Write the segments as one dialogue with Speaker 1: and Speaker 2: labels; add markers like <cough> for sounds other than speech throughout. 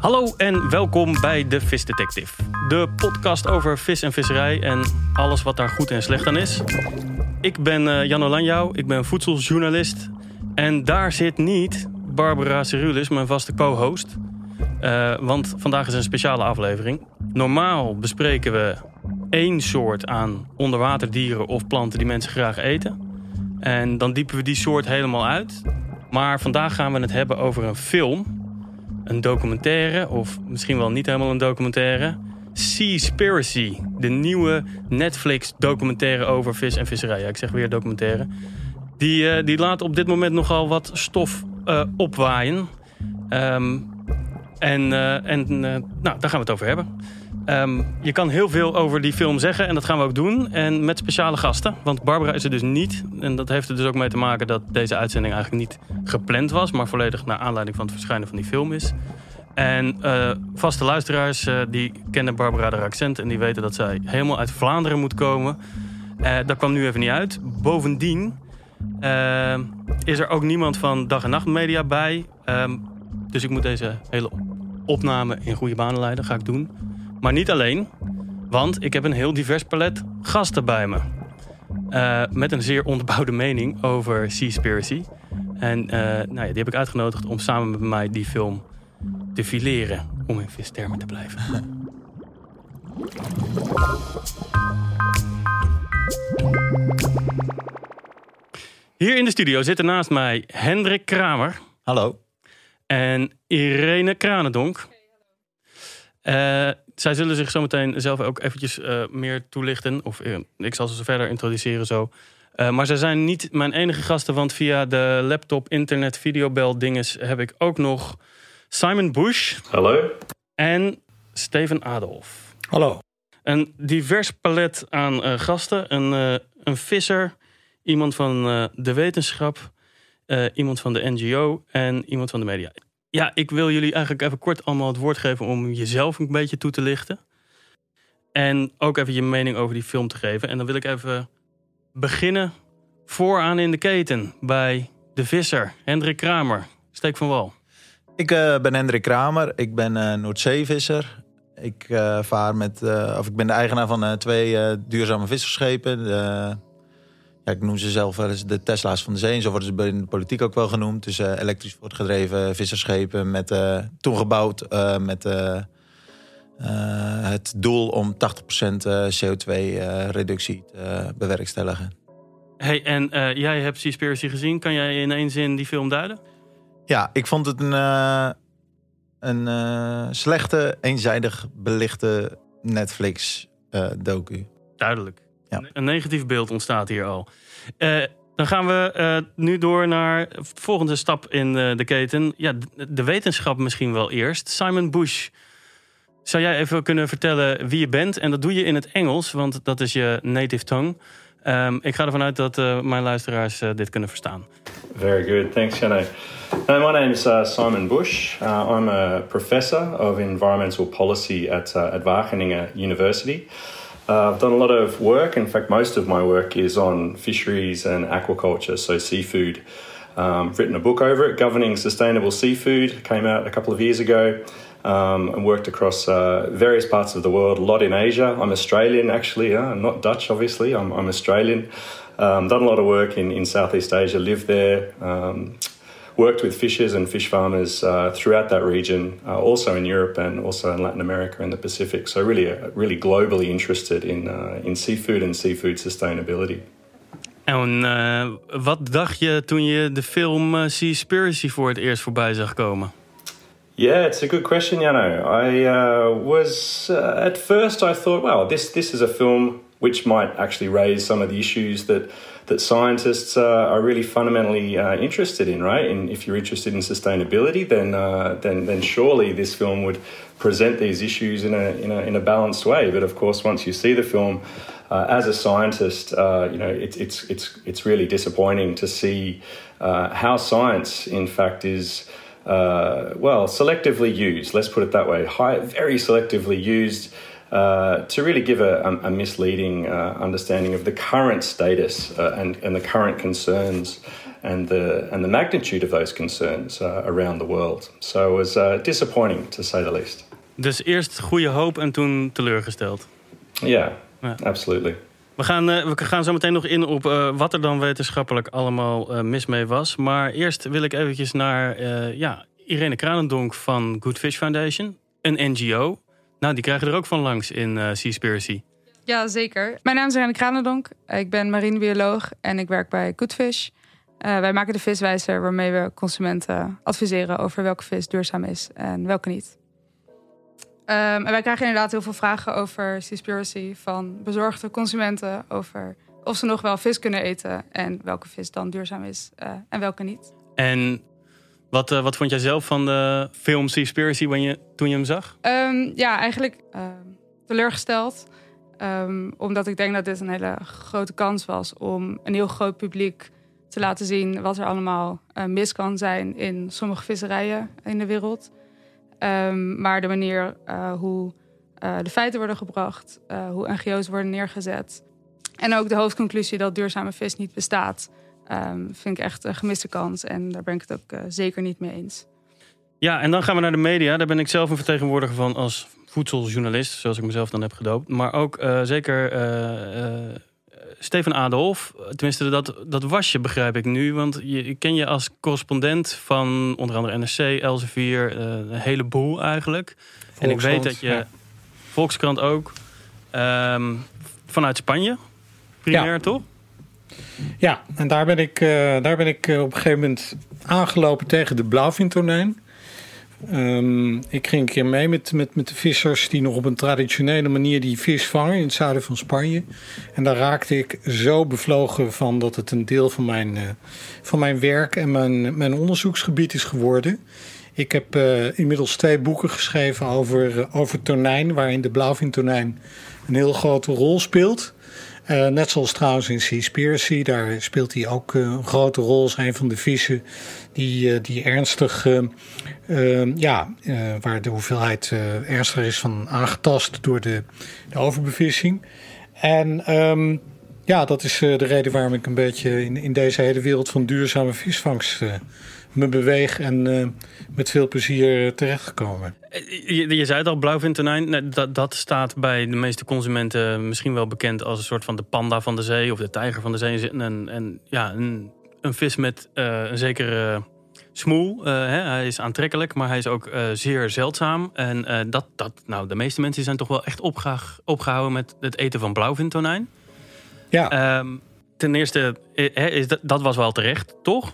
Speaker 1: Hallo en welkom bij de Vis Detective. De podcast over vis en visserij en alles wat daar goed en slecht aan is. Ik ben uh, Jan Olanjouw, ik ben voedseljournalist. En daar zit niet Barbara Cerulis, mijn vaste co-host. Uh, want vandaag is een speciale aflevering. Normaal bespreken we één soort aan onderwaterdieren of planten die mensen graag eten. En dan diepen we die soort helemaal uit. Maar vandaag gaan we het hebben over een film. Een documentaire, of misschien wel niet helemaal een documentaire. Seaspiracy, de nieuwe Netflix documentaire over vis en visserij. Ik zeg weer documentaire. Die, uh, die laat op dit moment nogal wat stof uh, opwaaien. Um, en, uh, en nou, daar gaan we het over hebben. Um, je kan heel veel over die film zeggen en dat gaan we ook doen. En met speciale gasten. Want Barbara is er dus niet. En dat heeft er dus ook mee te maken dat deze uitzending eigenlijk niet gepland was. Maar volledig naar aanleiding van het verschijnen van die film is. En uh, vaste luisteraars uh, die kennen Barbara haar accent. En die weten dat zij helemaal uit Vlaanderen moet komen. Uh, dat kwam nu even niet uit. Bovendien is er ook niemand van Dag en Nacht Media bij. Um, dus ik moet deze hele opname in goede banen leiden. Ga ik doen. Maar niet alleen, want ik heb een heel divers palet gasten bij me. Uh, met een zeer onderbouwde mening over Seaspiracy. En uh, nou ja, die heb ik uitgenodigd om samen met mij die film te fileren. Om in vistermen te blijven. <laughs> Hier in de studio zitten naast mij Hendrik Kramer.
Speaker 2: Hallo.
Speaker 1: En Irene Kranendonk. Uh, zij zullen zich zometeen zelf ook eventjes uh, meer toelichten. Of uh, ik zal ze verder introduceren zo. maar zij zijn niet mijn enige gasten, want via de laptop, internet, videobel dinges heb ik ook nog Simon Bush.
Speaker 3: Hallo.
Speaker 1: En Steven Adolf.
Speaker 2: Hallo.
Speaker 1: Een divers palet aan gasten. Een, een visser, iemand van de wetenschap, iemand van de NGO en iemand van de media. Ja, ik wil jullie eigenlijk even kort allemaal het woord geven om jezelf een beetje toe te lichten. En ook even je mening over die film te geven. En dan wil ik even beginnen vooraan in de keten bij de visser, Hendrik Kramer. Steek van wal.
Speaker 2: Ik uh, ben Hendrik Kramer, ik ben uh, Noordzeevisser. Ik uh, vaar met, of ik ben de eigenaar van twee duurzame visserschepen. Ja, ik noem ze zelf wel eens de Tesla's van de zee. En zo worden ze in de politiek ook wel genoemd. Dus uh, elektrisch voortgedreven visserschepen. Met, uh, toen gebouwd uh, met het doel om 80% CO2-reductie te bewerkstelligen.
Speaker 1: Hey, en jij hebt Seaspiracy gezien. Kan jij in één zin die film duiden?
Speaker 2: Ja, ik vond het een, een slechte, eenzijdig belichte Netflix-docu.
Speaker 1: Duidelijk. Ja. Een negatief beeld ontstaat hier al. Uh, dan gaan we uh, nu door naar de volgende stap in uh, de keten. Ja, de, wetenschap misschien wel eerst. Simon Bush. Zou jij even kunnen vertellen wie je bent? En dat doe je in het Engels, want dat is je native tongue. Um, ik ga ervan uit dat mijn luisteraars dit kunnen verstaan.
Speaker 3: Very good, thanks Janne. Uh, my name is uh, Simon Bush. Uh, I'm a professor of environmental policy at, at Wageningen University. Uh, I've done a lot of work. In fact, most of my work is on fisheries and aquaculture, so seafood. Um, written a book over it, Governing Sustainable Seafood, came out a couple of years ago, um, and worked across uh, various parts of the world, a lot in Asia. I'm Australian, actually. Uh, I'm not Dutch, obviously. I'm, I'm Australian. Um, done a lot of work in, in Southeast Asia, lived there. Um, worked with fishers and fish farmers uh, throughout that region, uh, also in Europe and also in Latin America and the Pacific. So really, uh, really globally interested in uh, in seafood and seafood sustainability.
Speaker 1: En uh, wat dacht je toen je de film uh, Seaspiracy voor het eerst voorbij zag komen?
Speaker 3: Yeah, it's a good question, Jano. I was at first I thought, well, this this is a film which might actually raise some of the issues that that scientists uh, are really fundamentally uh, interested in, right? And if you're interested in sustainability, then uh, then then surely this film would present these issues in a in a, in a balanced way. But of course, once you see the film. Uh, as a scientist, uh, you know it's it's it's it's really disappointing to see how science, in fact, is well selectively used. Let's put it that way. High, very selectively used uh, to really give a, a misleading uh, understanding of the current status uh, and, and the current concerns and the and the magnitude of those concerns uh, around the world. So it was uh, disappointing to say the least.
Speaker 1: Dus eerst goede hoop en toen teleurgesteld.
Speaker 3: Yeah,
Speaker 1: Ja.
Speaker 3: absolutely.
Speaker 1: We gaan, eh, we gaan zo meteen nog in op eh, wat er dan wetenschappelijk allemaal eh, mis mee was. Maar eerst wil ik eventjes naar ja, Irene Kranendonk van Good Fish Foundation. Een NGO. Nou, die krijgen er ook van langs in eh Seaspiracy.
Speaker 4: Ja, zeker. Mijn naam is Renne Kranendonk. Ik ben marinebioloog en ik werk bij Goodfish. Eh, wij maken de viswijzer waarmee we consumenten adviseren over welke vis duurzaam is en welke niet. Ehm, en wij krijgen inderdaad heel veel vragen over Seaspiracy van bezorgde consumenten over of ze nog wel vis kunnen eten en welke vis dan duurzaam is eh, en welke niet.
Speaker 1: En wat, eh, wat vond jij zelf van de film Seaspiracy when je, toen je hem zag?
Speaker 4: Ehm, ja, eigenlijk ehm, teleurgesteld. Ehm, omdat ik denk dat dit een hele grote kans was om een heel groot publiek te laten zien wat er allemaal eh, mis kan zijn in sommige visserijen in de wereld. Maar de manier eh, hoe eh, de feiten worden gebracht, eh, hoe NGO's worden neergezet. En ook de hoofdconclusie dat duurzame vis niet bestaat, ehm, vind ik echt een gemiste kans. En daar ben ik het ook eh, zeker niet mee eens.
Speaker 1: Ja, en dan gaan we naar de media. Daar ben ik zelf een vertegenwoordiger van als voedseljournalist, zoals ik mezelf dan heb gedoopt. Maar ook eh, zeker eh, eh, Steven Adolf. Tenminste, dat, dat was je, begrijp ik nu. Want je, ik ken je als correspondent van onder andere NRC, Elsevier, eh, een heleboel eigenlijk. en ik weet
Speaker 5: Volkskrant,
Speaker 1: dat je,
Speaker 5: ja.
Speaker 1: Volkskrant ook, ehm, vanuit Spanje, primair
Speaker 5: Ja.
Speaker 1: toch?
Speaker 5: Ja, en daar ben ik, eh, daar ben ik eh, op een gegeven moment aangelopen tegen de blauwvintonijn. Ehm, ik ging een keer mee met, met, met de vissers die nog op een traditionele manier die vis vangen in het zuiden van Spanje. En daar raakte ik zo bevlogen van dat het een deel van mijn, eh, van mijn werk en mijn, mijn onderzoeksgebied is geworden. Ik heb inmiddels twee boeken geschreven over, over tonijn, waarin de blauwvintonijn een heel grote rol speelt. Eh, net zoals trouwens in Seaspiracy, daar speelt hij ook eh, een grote rol een van de vissen die, eh, die ernstig, ja, waar de hoeveelheid ernstiger is van aangetast door de, de overbevissing. En ehm, ja, dat is de reden waarom ik een beetje in, in deze hele wereld van duurzame visvangst me beweeg en eh, met veel plezier terechtgekomen.
Speaker 1: Je, je zei het al, blauwvintonijn. Nou, dat, dat staat bij de meeste consumenten misschien wel bekend als een soort van de panda van de zee of de tijger van de zee. En, en ja, een, een vis met eh, een zekere smoel. Eh, hè, hij is aantrekkelijk, maar hij is ook eh, zeer zeldzaam. En eh, dat, dat, nou, de meeste mensen zijn toch wel echt opgehouden met het eten van blauwvintonijn.
Speaker 5: Ja.
Speaker 1: Ehm, ten eerste, eh, is dat, dat was wel terecht, toch?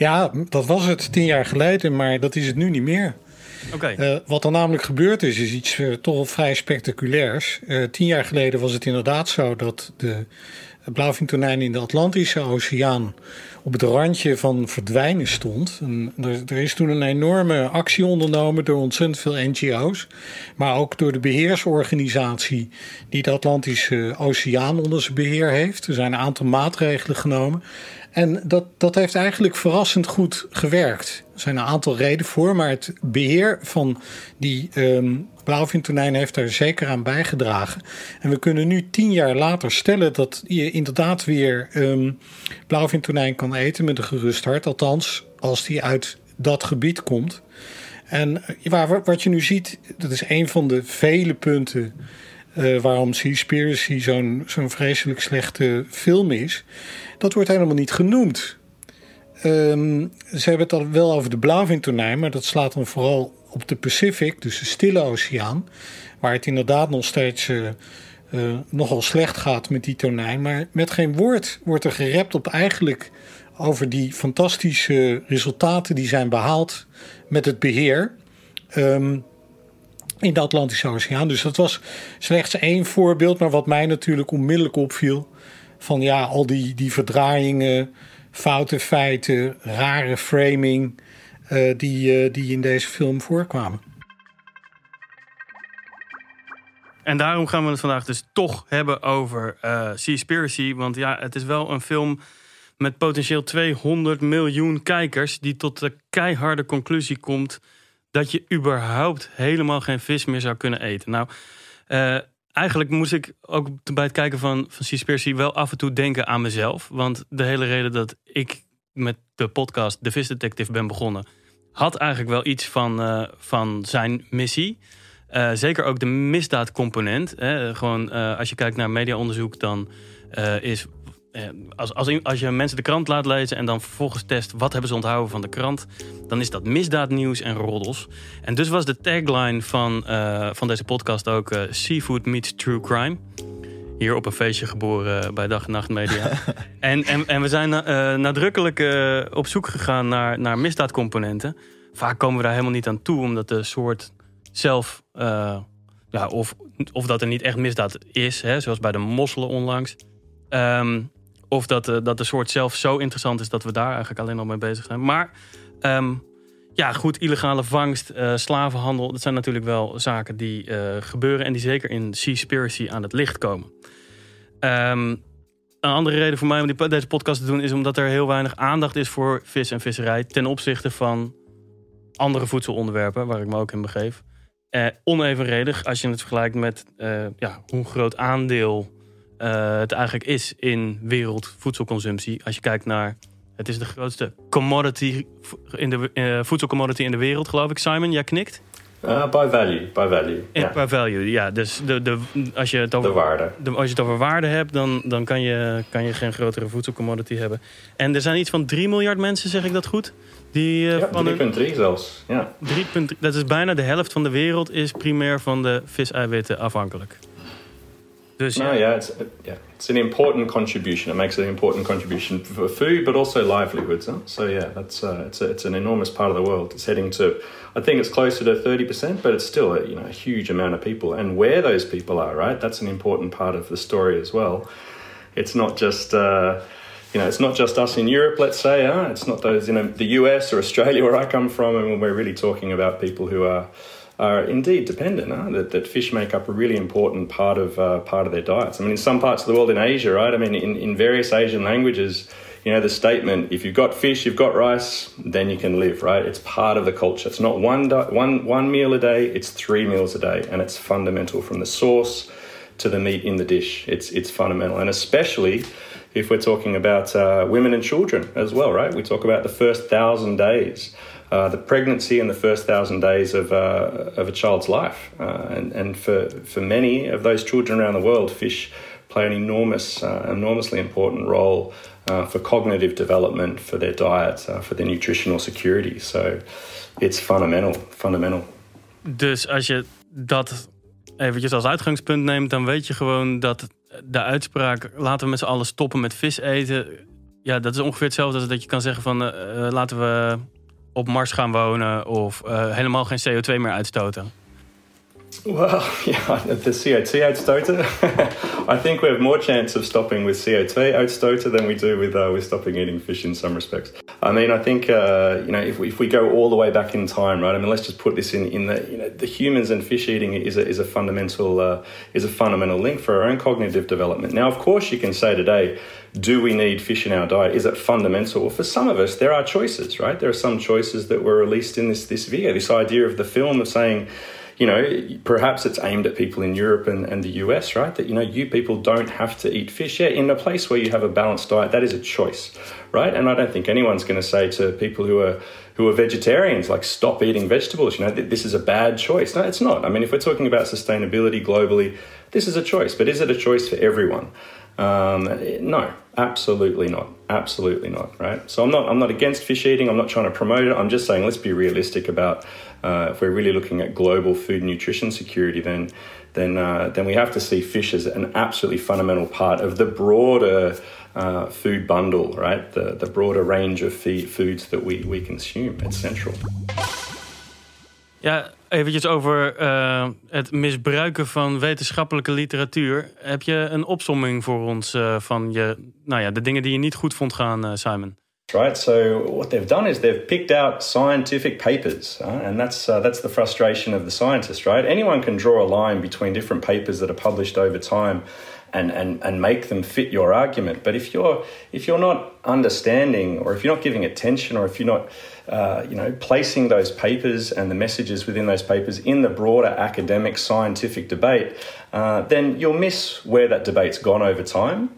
Speaker 5: Ja, dat was het tien jaar geleden, maar dat is het nu niet meer. Eh, wat er namelijk gebeurd is, is iets eh, toch vrij spectaculairs. Eh, tien jaar geleden was het inderdaad zo dat de blauwvintonijn in de Atlantische Oceaan op het randje van verdwijnen stond. En er, er is toen een enorme actie ondernomen door ontzettend veel NGO's, maar ook door de beheersorganisatie die de Atlantische Oceaan onder zijn beheer heeft. Er zijn een aantal maatregelen genomen. En dat, dat heeft eigenlijk verrassend goed gewerkt. Er zijn een aantal redenen voor, maar het beheer van die ehm blauwvintonijn heeft daar zeker aan bijgedragen. En we kunnen nu tien jaar later stellen dat je inderdaad weer ehm blauwvintonijn kan eten met een gerust hart. Althans, als die uit dat gebied komt. En eh, wat je nu ziet, dat is een van de vele punten eh, waarom Seaspiracy zo'n zo'n vreselijk slechte film is. Dat wordt helemaal niet genoemd. Ehm, ze hebben het al wel over de blauwvintonijn, maar dat slaat dan vooral op de Pacific, dus de Stille Oceaan, waar het inderdaad nog steeds eh, eh, nogal slecht gaat met die tonijn. Maar met geen woord wordt er gerept op eigenlijk over die fantastische resultaten die zijn behaald met het beheer. Ehm, in de Atlantische Oceaan. Dus dat was slechts één voorbeeld, maar wat mij natuurlijk onmiddellijk opviel. Van ja, al die, die verdraaiingen, foute feiten, rare framing. eh, die, eh, die in deze film voorkwamen.
Speaker 1: En daarom gaan we het vandaag dus toch hebben over eh Seaspiracy. Want ja, het is wel een film met potentieel 200 miljoen kijkers... die tot de keiharde conclusie komt... dat je überhaupt helemaal geen vis meer zou kunnen eten. Nou, eigenlijk moest ik ook bij het kijken van, van wel af en toe denken aan mezelf. Want de hele reden dat ik met de podcast The Vis Detective ben begonnen, had eigenlijk wel iets van, eh, van zijn missie. Eh, zeker ook de misdaadcomponent. Hè. Gewoon eh, als je kijkt naar mediaonderzoek, dan is als, als, als je mensen de krant laat lezen en dan vervolgens test wat hebben ze onthouden van de krant, dan is dat misdaadnieuws en roddels. En dus was de tagline van, van deze podcast ook Seafood meets True Crime. Hier op een feestje geboren bij Dag en Nacht Media. <laughs> en, en, en we zijn uh, nadrukkelijk op zoek gegaan naar, naar misdaadcomponenten. Vaak komen we daar helemaal niet aan toe, omdat de soort zelf. Ja, of, of dat er niet echt misdaad is, hè, zoals bij de mosselen onlangs. Um, of dat, dat de soort zelf zo interessant is dat we daar eigenlijk alleen al mee bezig zijn. Maar um, ja, goed, illegale vangst, slavenhandel, dat zijn natuurlijk wel zaken die gebeuren en die zeker in Seaspiracy aan het licht komen. Um, een andere reden voor mij om deze podcast te doen is omdat er heel weinig aandacht is voor vis en visserij ten opzichte van andere voedselonderwerpen waar ik me ook in begeef. Eh, onevenredig als je het vergelijkt met ja, hoe groot aandeel uh, het eigenlijk is in wereldvoedselconsumptie. Als je kijkt naar, het is de grootste commodity in de, uh, voedselcommodity in de wereld, geloof ik. Simon, jij knikt?
Speaker 3: Uh, by value, by value.
Speaker 1: Yeah. By value, ja. Dus de, de, als, je het over,
Speaker 3: de waarde.
Speaker 1: De, als je het over waarde hebt, dan, dan kan, je, kan je geen grotere voedselcommodity hebben. En er zijn iets van 3 miljard mensen, zeg ik dat goed?
Speaker 3: Die, uh, ja, 3,3 zelfs. Ja.
Speaker 1: 3,3. Dat is bijna de helft van de wereld is primair van de viseiwitten afhankelijk.
Speaker 3: Dus, no, yeah, it's, yeah, it's an important contribution. It makes an important contribution for food, but also livelihoods. Huh? So yeah, that's uh, it's a, it's an enormous part of the world. It's heading to, I think it's closer to thirty percent, but it's still a, you know a huge amount of people. And where those people are, right? That's an important part of the story as well. It's not just. Uh, you know, it's not just us in Europe, let's say. Huh? It's not those in the US or Australia <laughs> where I come from, and we're really talking about people who are are indeed dependent. Huh? That, that fish make up a really important part of uh, part of their diets. I mean, in some parts of the world, in Asia, right? I mean, in, in various Asian languages, you know, the statement "if you've got fish, you've got rice, then you can live." Right? It's part of the culture. It's not one di- one one meal a day. It's three meals a day, and it's fundamental from the source to the meat in the dish. It's it's fundamental, and especially if we're talking about uh, women and children as well, right? We talk about the first thousand days uh, the pregnancy and the first thousand days of, uh, of a child's life. Uh, and and for, for many of those children around the world, fish play an enormous, uh, enormously important role uh, for cognitive development, for their diet, for their nutritional security. So it's fundamental, fundamental.
Speaker 1: Dus als je dat eventjes als uitgangspunt neemt, dan weet je gewoon dat de uitspraak laten we met z'n allen stoppen met vis eten. Ja, dat is ongeveer hetzelfde als dat je kan zeggen van laten we op Mars gaan wonen of uh, helemaal geen CO2 meer uitstoten?
Speaker 3: Well, yeah, the CO2 uitstoten. <laughs> I think we have more chance of stopping with CO2 uitstoten than we do with uh, with stopping eating fish in some respects. I mean, I think uh, you know if we, if we go all the way back in time, right? I mean, let's just put this in in the you know the humans and fish eating is a, is a fundamental uh, is a fundamental link for our own cognitive development. Now, of course, you can say today do we need fish in our diet? Is it fundamental? Well, for some of us, there are choices, right? There are some choices that were released in this this video. This idea of the film of saying, you know, perhaps it's aimed at people in Europe and, and the US, right? That, you know, you people don't have to eat fish. Yeah, in a place where you have a balanced diet, that is a choice, right? And I don't think anyone's going to say to people who are who are vegetarians, like stop eating vegetables. You know, this is a bad choice. No, it's not. I mean, if we're talking about sustainability globally, this is a choice. But is it a choice for everyone? Um, no, absolutely not. Absolutely not. Right. So I'm not. I'm not against fish eating. I'm not trying to promote it. I'm just saying let's be realistic about uh, if we're really looking at global food nutrition security. Then, then, uh, then we have to see fish as an absolutely fundamental part of the broader uh, food bundle. Right. The the broader range of feed, foods that we we consume. It's central.
Speaker 1: Ja, eventjes over uh, het misbruiken van wetenschappelijke literatuur. Heb je een opsomming voor ons uh, van je, nou ja, de dingen die je niet goed vond gaan, uh, Simon?
Speaker 3: Right. So what they've done is they've picked out scientific papers, and that's that's the frustration of the scientist, right? Anyone can draw a line between different papers that are published over time. And, and, and make them fit your argument. But if you're if you're not understanding, or if you're not giving attention, or if you're not uh, you know placing those papers and the messages within those papers in the broader academic scientific debate, uh, then you'll miss where that debate's gone over time.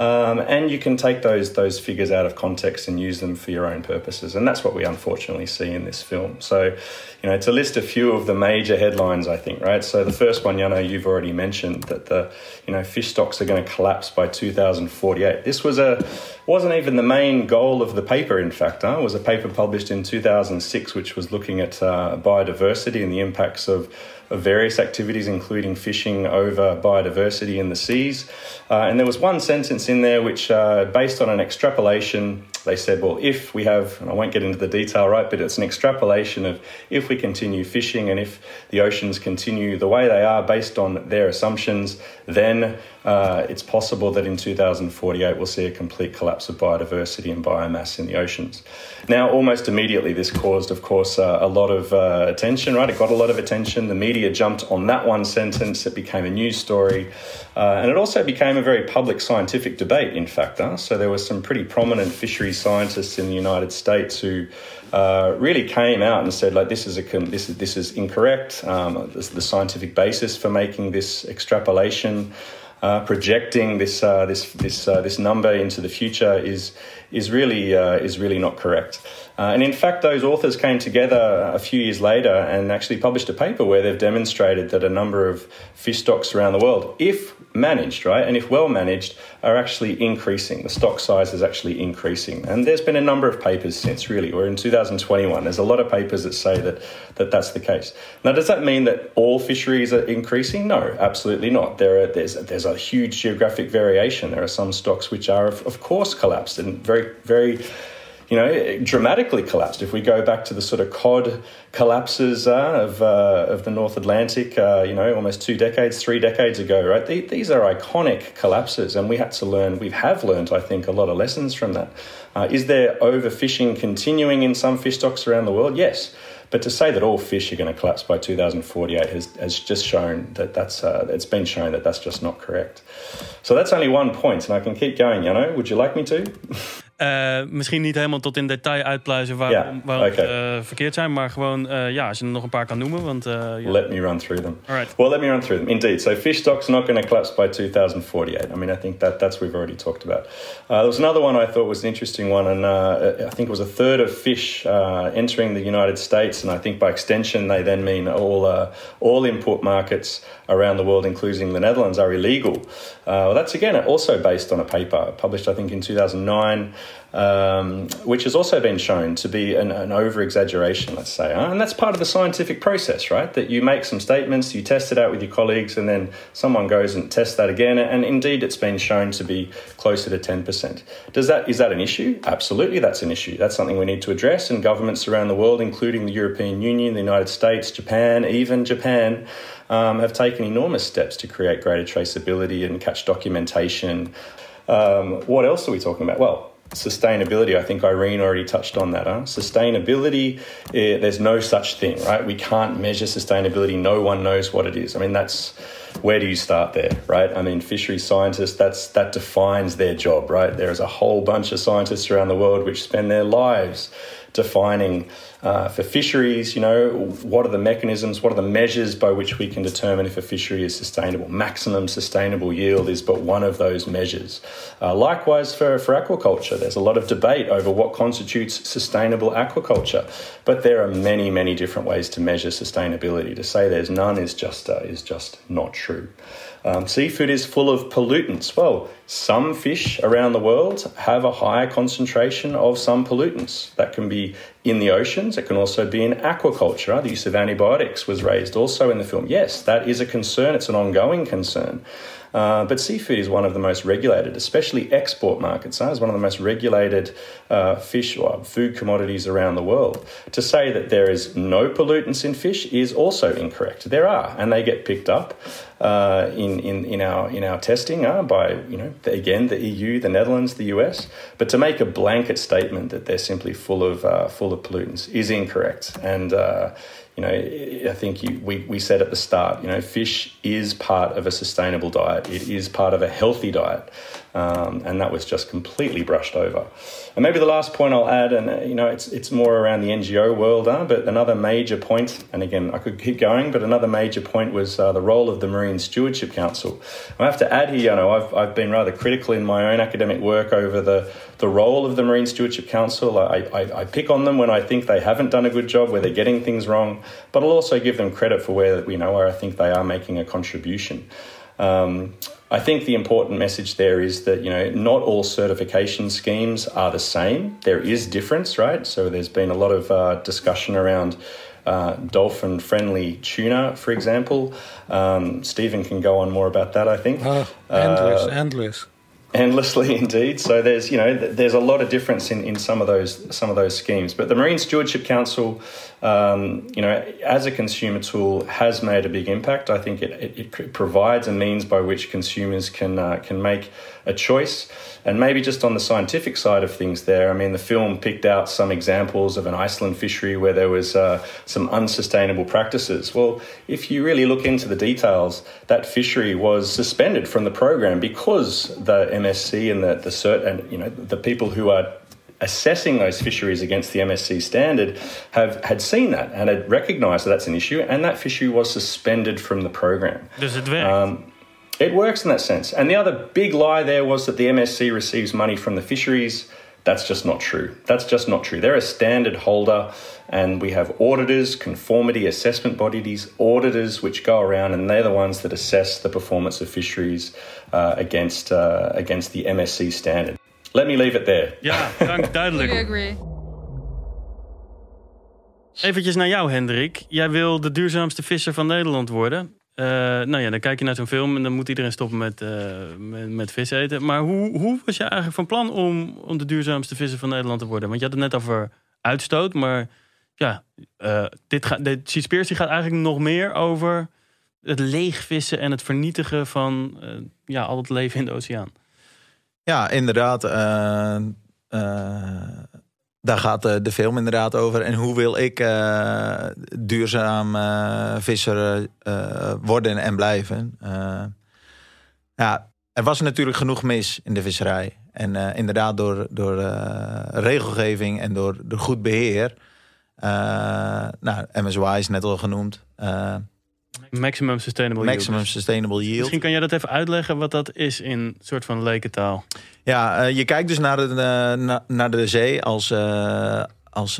Speaker 3: Um, and you can take those those figures out of context and use them for your own purposes, and that's what we unfortunately see in this film. So, you know, to list a few of the major headlines, I think, right. So the first one, Yano, you've already mentioned that the you know fish stocks are going to collapse by 2048. This was a wasn't even the main goal of the paper. In fact, huh? it was a paper published in 2006, which was looking at uh, biodiversity and the impacts of of various activities, including fishing over biodiversity in the seas. Uh, and there was one sentence in there which, uh, based on an extrapolation, they said, well, if we have, and I won't get into the detail, right, but it's an extrapolation of if we continue fishing and if the oceans continue the way they are based on their assumptions, then uh, it's possible that in 2048 we'll see a complete collapse of biodiversity and biomass in the oceans. Now, almost immediately, this caused, of course, uh, a lot of uh, attention, right? It got a lot of attention. The media jumped on that one sentence. It became a news story. Uh, and it also became a very public scientific debate, in fact. So there were some pretty prominent scientists in the United States who uh, really came out and said, like, this is, a, this is, this is incorrect. Um, this, the scientific basis for making this extrapolation uh, projecting this uh, this this uh, this number into the future is is really uh, is really not correct. Uh, and in fact, those authors came together a few years later and actually published a paper where they've demonstrated that a number of fish stocks around the world, if managed, right, and if well managed, are actually increasing. The stock size is actually increasing. And there's been a number of papers since, really. We're in 2021. There's a lot of papers that say that, that that's the case. Now, does that mean that all fisheries are increasing? No, absolutely not. There are, there's, there's a huge geographic variation. There are some stocks which are, of, of course, collapsed and very, very you know, dramatically collapsed. If we go back to the sort of cod collapses uh, of, uh, of the North Atlantic, uh, you know, almost two decades, three decades ago, right? these are iconic collapses, and we had to learn, we have learned, I think, a lot of lessons from that. Uh, is there overfishing continuing in some fish stocks around the world? Yes. But to say that all fish are going to collapse by 2048 has, has just shown that that's, uh, it's been shown that that's just not correct. So that's only one point, and I can keep going, you know. Would you like me to? <laughs>
Speaker 1: Uh, misschien niet helemaal tot in detail uitpluizen waarom, waarom okay. uh, verkeerd zijn, maar gewoon uh, ja, als je er nog een paar kan noemen. Want, yeah.
Speaker 3: Let me run through them.
Speaker 1: All right.
Speaker 3: Well, let me run through them. Indeed. So fish stocks not going to collapse by 2048. I mean, I think that that's we've already talked about. there was another one I thought was an interesting one, and I think it was a third of fish entering the United States, and I think by extension they then mean all all import markets around the world, including the Netherlands, are illegal. well, that's again also based on a paper published, I think, in 2009 um, which has also been shown to be an, an over exaggeration, let's say. Huh? And that's part of the scientific process, right? That you make some statements, you test it out with your colleagues, and then someone goes and tests that again. And indeed, it's been shown to be closer to 10%. Does that, is that an issue? Absolutely, that's an issue. That's something we need to address. And governments around the world, including the European Union, the United States, Japan, even Japan, um, have taken enormous steps to create greater traceability and catch documentation. Um, what else are we talking about? Well, sustainability i think irene already touched on that huh? sustainability eh, there's no such thing right we can't measure sustainability no one knows what it is i mean that's where do you start there right i mean fishery scientists that's that defines their job right there's a whole bunch of scientists around the world which spend their lives defining uh, for fisheries, you know, what are the mechanisms, what are the measures by which we can determine if a fishery is sustainable? Maximum sustainable yield is but one of those measures. Uh, likewise, for, for aquaculture, there's a lot of debate over what constitutes sustainable aquaculture, but there are many, many different ways to measure sustainability. To say there's none is just, uh, is just not true. Um, seafood is full of pollutants. Well, some fish around the world have a higher concentration of some pollutants. That can be in the oceans, it can also be in aquaculture. The use of antibiotics was raised also in the film. Yes, that is a concern, it's an ongoing concern. Uh, but seafood is one of the most regulated, especially export markets. Huh? It's one of the most regulated uh, fish or food commodities around the world. To say that there is no pollutants in fish is also incorrect. There are, and they get picked up uh, in, in, in, our, in our testing by, you know, the, again, the EU, the Netherlands, the US. But to make a blanket statement that they're simply full of, uh, full of pollutants is incorrect. And uh, you know, I think you, we, we said at the start, you know, fish is part of a sustainable diet diet. It is part of a healthy diet. Um, and that was just completely brushed over. And maybe the last point I'll add, and uh, you know, it's it's more around the NGO world, huh? but another major point, and again, I could keep going, but another major point was uh, the role of the Marine Stewardship Council. I have to add here, you know, I've, I've been rather critical in my own academic work over the, the role of the Marine Stewardship Council. I, I, I pick on them when I think they haven't done a good job, where they're getting things wrong, but I'll also give them credit for where, you know, where I think they are making a contribution. Um, I think the important message there is that you know not all certification schemes are the same. There is difference, right? So there's been a lot of uh, discussion around uh, dolphin friendly tuna, for example. Um, Stephen can go on more about that. I think
Speaker 5: uh, endless, endless
Speaker 3: endlessly <laughs> indeed. So there's you know there's a lot of difference in, in some of those some of those schemes. But the marine stewardship council um, you know as a consumer tool has made a big impact. I think it, it, it provides a means by which consumers can uh, can make a choice. And maybe just on the scientific side of things there i mean the film picked out some examples of an iceland fishery where there was uh, some unsustainable practices. Well if you really look into the details that fishery was suspended from the program because the MSC and the, the cert and you know the people who are assessing those fisheries against the MSC standard have had seen that and had recognised that that's an issue, and that fishery was suspended from the program.
Speaker 1: Does it work? Um,
Speaker 3: it works in that sense. And the other big lie there was that the MSC receives money from the fisheries. That's just not true. That's just not true. They're a standard holder, and we have auditors, conformity assessment bodies, auditors, which go around, and they're the ones that assess the performance of fisheries uh, against uh, against the MSC standard. Let me leave it there.
Speaker 1: Ja, dank, <laughs> duidelijk.
Speaker 4: I agree.
Speaker 1: Eventjes naar jou, Hendrik. Jij wil de duurzaamste visser van Nederland worden. Uh, nou ja, dan kijk je naar zo'n film en dan moet iedereen stoppen met, uh, met, vis eten. Maar hoe, hoe was je eigenlijk van plan om, om de duurzaamste visser van Nederland te worden? Want je had het net over uitstoot, maar ja, uh, dit gaat, de Seaspiracy gaat eigenlijk nog meer over het leegvissen en het vernietigen van ja, al het leven in de oceaan.
Speaker 2: Ja, inderdaad daar gaat de, de, film inderdaad over. En hoe wil ik uh, duurzaam uh, visser worden en blijven? ja, er was natuurlijk genoeg mis in de visserij. En inderdaad door, door regelgeving en door, door goed beheer. nou, MSY is net al genoemd.
Speaker 1: Maximum Sustainable
Speaker 2: Maximum Yield. Sustainable Yield.
Speaker 1: Misschien kan jij dat even uitleggen wat dat is in soort van lekentaal.
Speaker 2: Ja, uh, je kijkt dus naar de, uh, naar de zee als, uh, als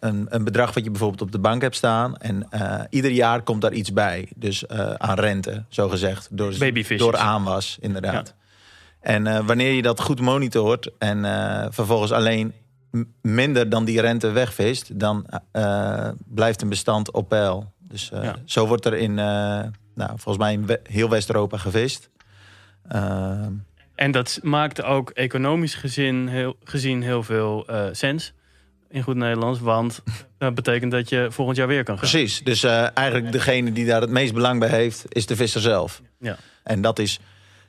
Speaker 2: een, een bedrag wat je bijvoorbeeld op de bank hebt staan. En ieder jaar komt daar iets bij. Dus aan rente, zo gezegd. Door, door aanwas, inderdaad. Ja. En wanneer je dat goed monitort en vervolgens alleen minder dan die rente wegvist, dan blijft een bestand op peil. Dus ja. zo wordt er in, nou, volgens mij in heel West-Europa gevist.
Speaker 1: Ehm, en dat maakt ook economisch gezien heel, gezien heel veel sens. In goed Nederlands, want <laughs> dat betekent dat je volgend jaar weer kan gaan.
Speaker 2: Precies, dus eigenlijk degene die daar het meest belang bij heeft, is de visser zelf. Ja. En dat is,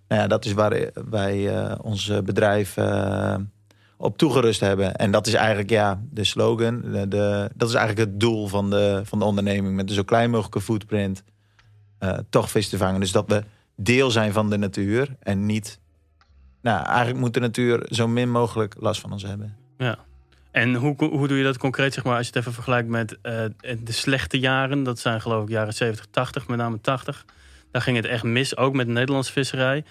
Speaker 2: nou ja, dat is waar wij ons bedrijf op toegerust hebben. En dat is eigenlijk ja, de slogan. De, de, dat is eigenlijk het doel van de, van de onderneming. Met een zo klein mogelijke footprint toch vis te vangen. Dus dat we deel zijn van de natuur en niet nou, eigenlijk moet de natuur zo min mogelijk last van ons hebben.
Speaker 1: Ja. En hoe, hoe doe je dat concreet, zeg maar, als je het even vergelijkt met uh, de slechte jaren? Dat zijn geloof ik jaren 70, 80, met name 80. Daar ging het echt mis, ook met de Nederlandse visserij.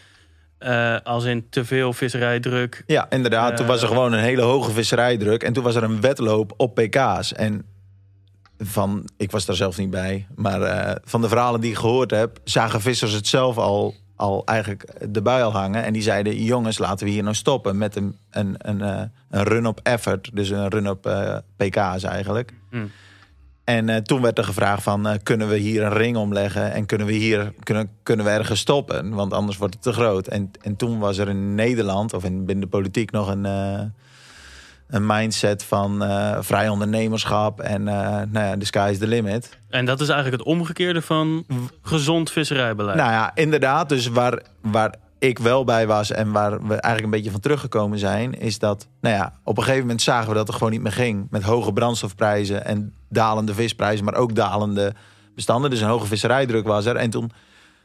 Speaker 1: Uh, als in te veel visserijdruk.
Speaker 2: Ja, inderdaad. toen was er eh, gewoon een hele hoge visserijdruk. En toen was er een wedloop op PK's. En van, ik was daar zelf niet bij, maar uh, van de verhalen die ik gehoord heb, zagen vissers het zelf al al eigenlijk de bui al hangen. En die zeiden, jongens, laten we hier nou stoppen met een, een, een, eh, een run-up effort. Dus een run-up eh, PK's eigenlijk. Hmm. En uh, toen werd er gevraagd van, uh, kunnen we hier een ring omleggen? En kunnen we hier kunnen, kunnen we ergens stoppen? Want anders wordt het te groot. En, en toen was er in Nederland, of in, binnen de politiek, nog een een mindset van vrij ondernemerschap en nou ja, the sky is the limit.
Speaker 1: En dat is eigenlijk het omgekeerde van gezond visserijbeleid.
Speaker 2: Nou ja, inderdaad. Dus waar, waar ik wel bij was en waar we eigenlijk een beetje van teruggekomen zijn, is dat, nou ja, op een gegeven moment zagen we dat het gewoon niet meer ging met hoge brandstofprijzen en dalende visprijzen, maar ook dalende bestanden. Dus een hoge visserijdruk was er. En toen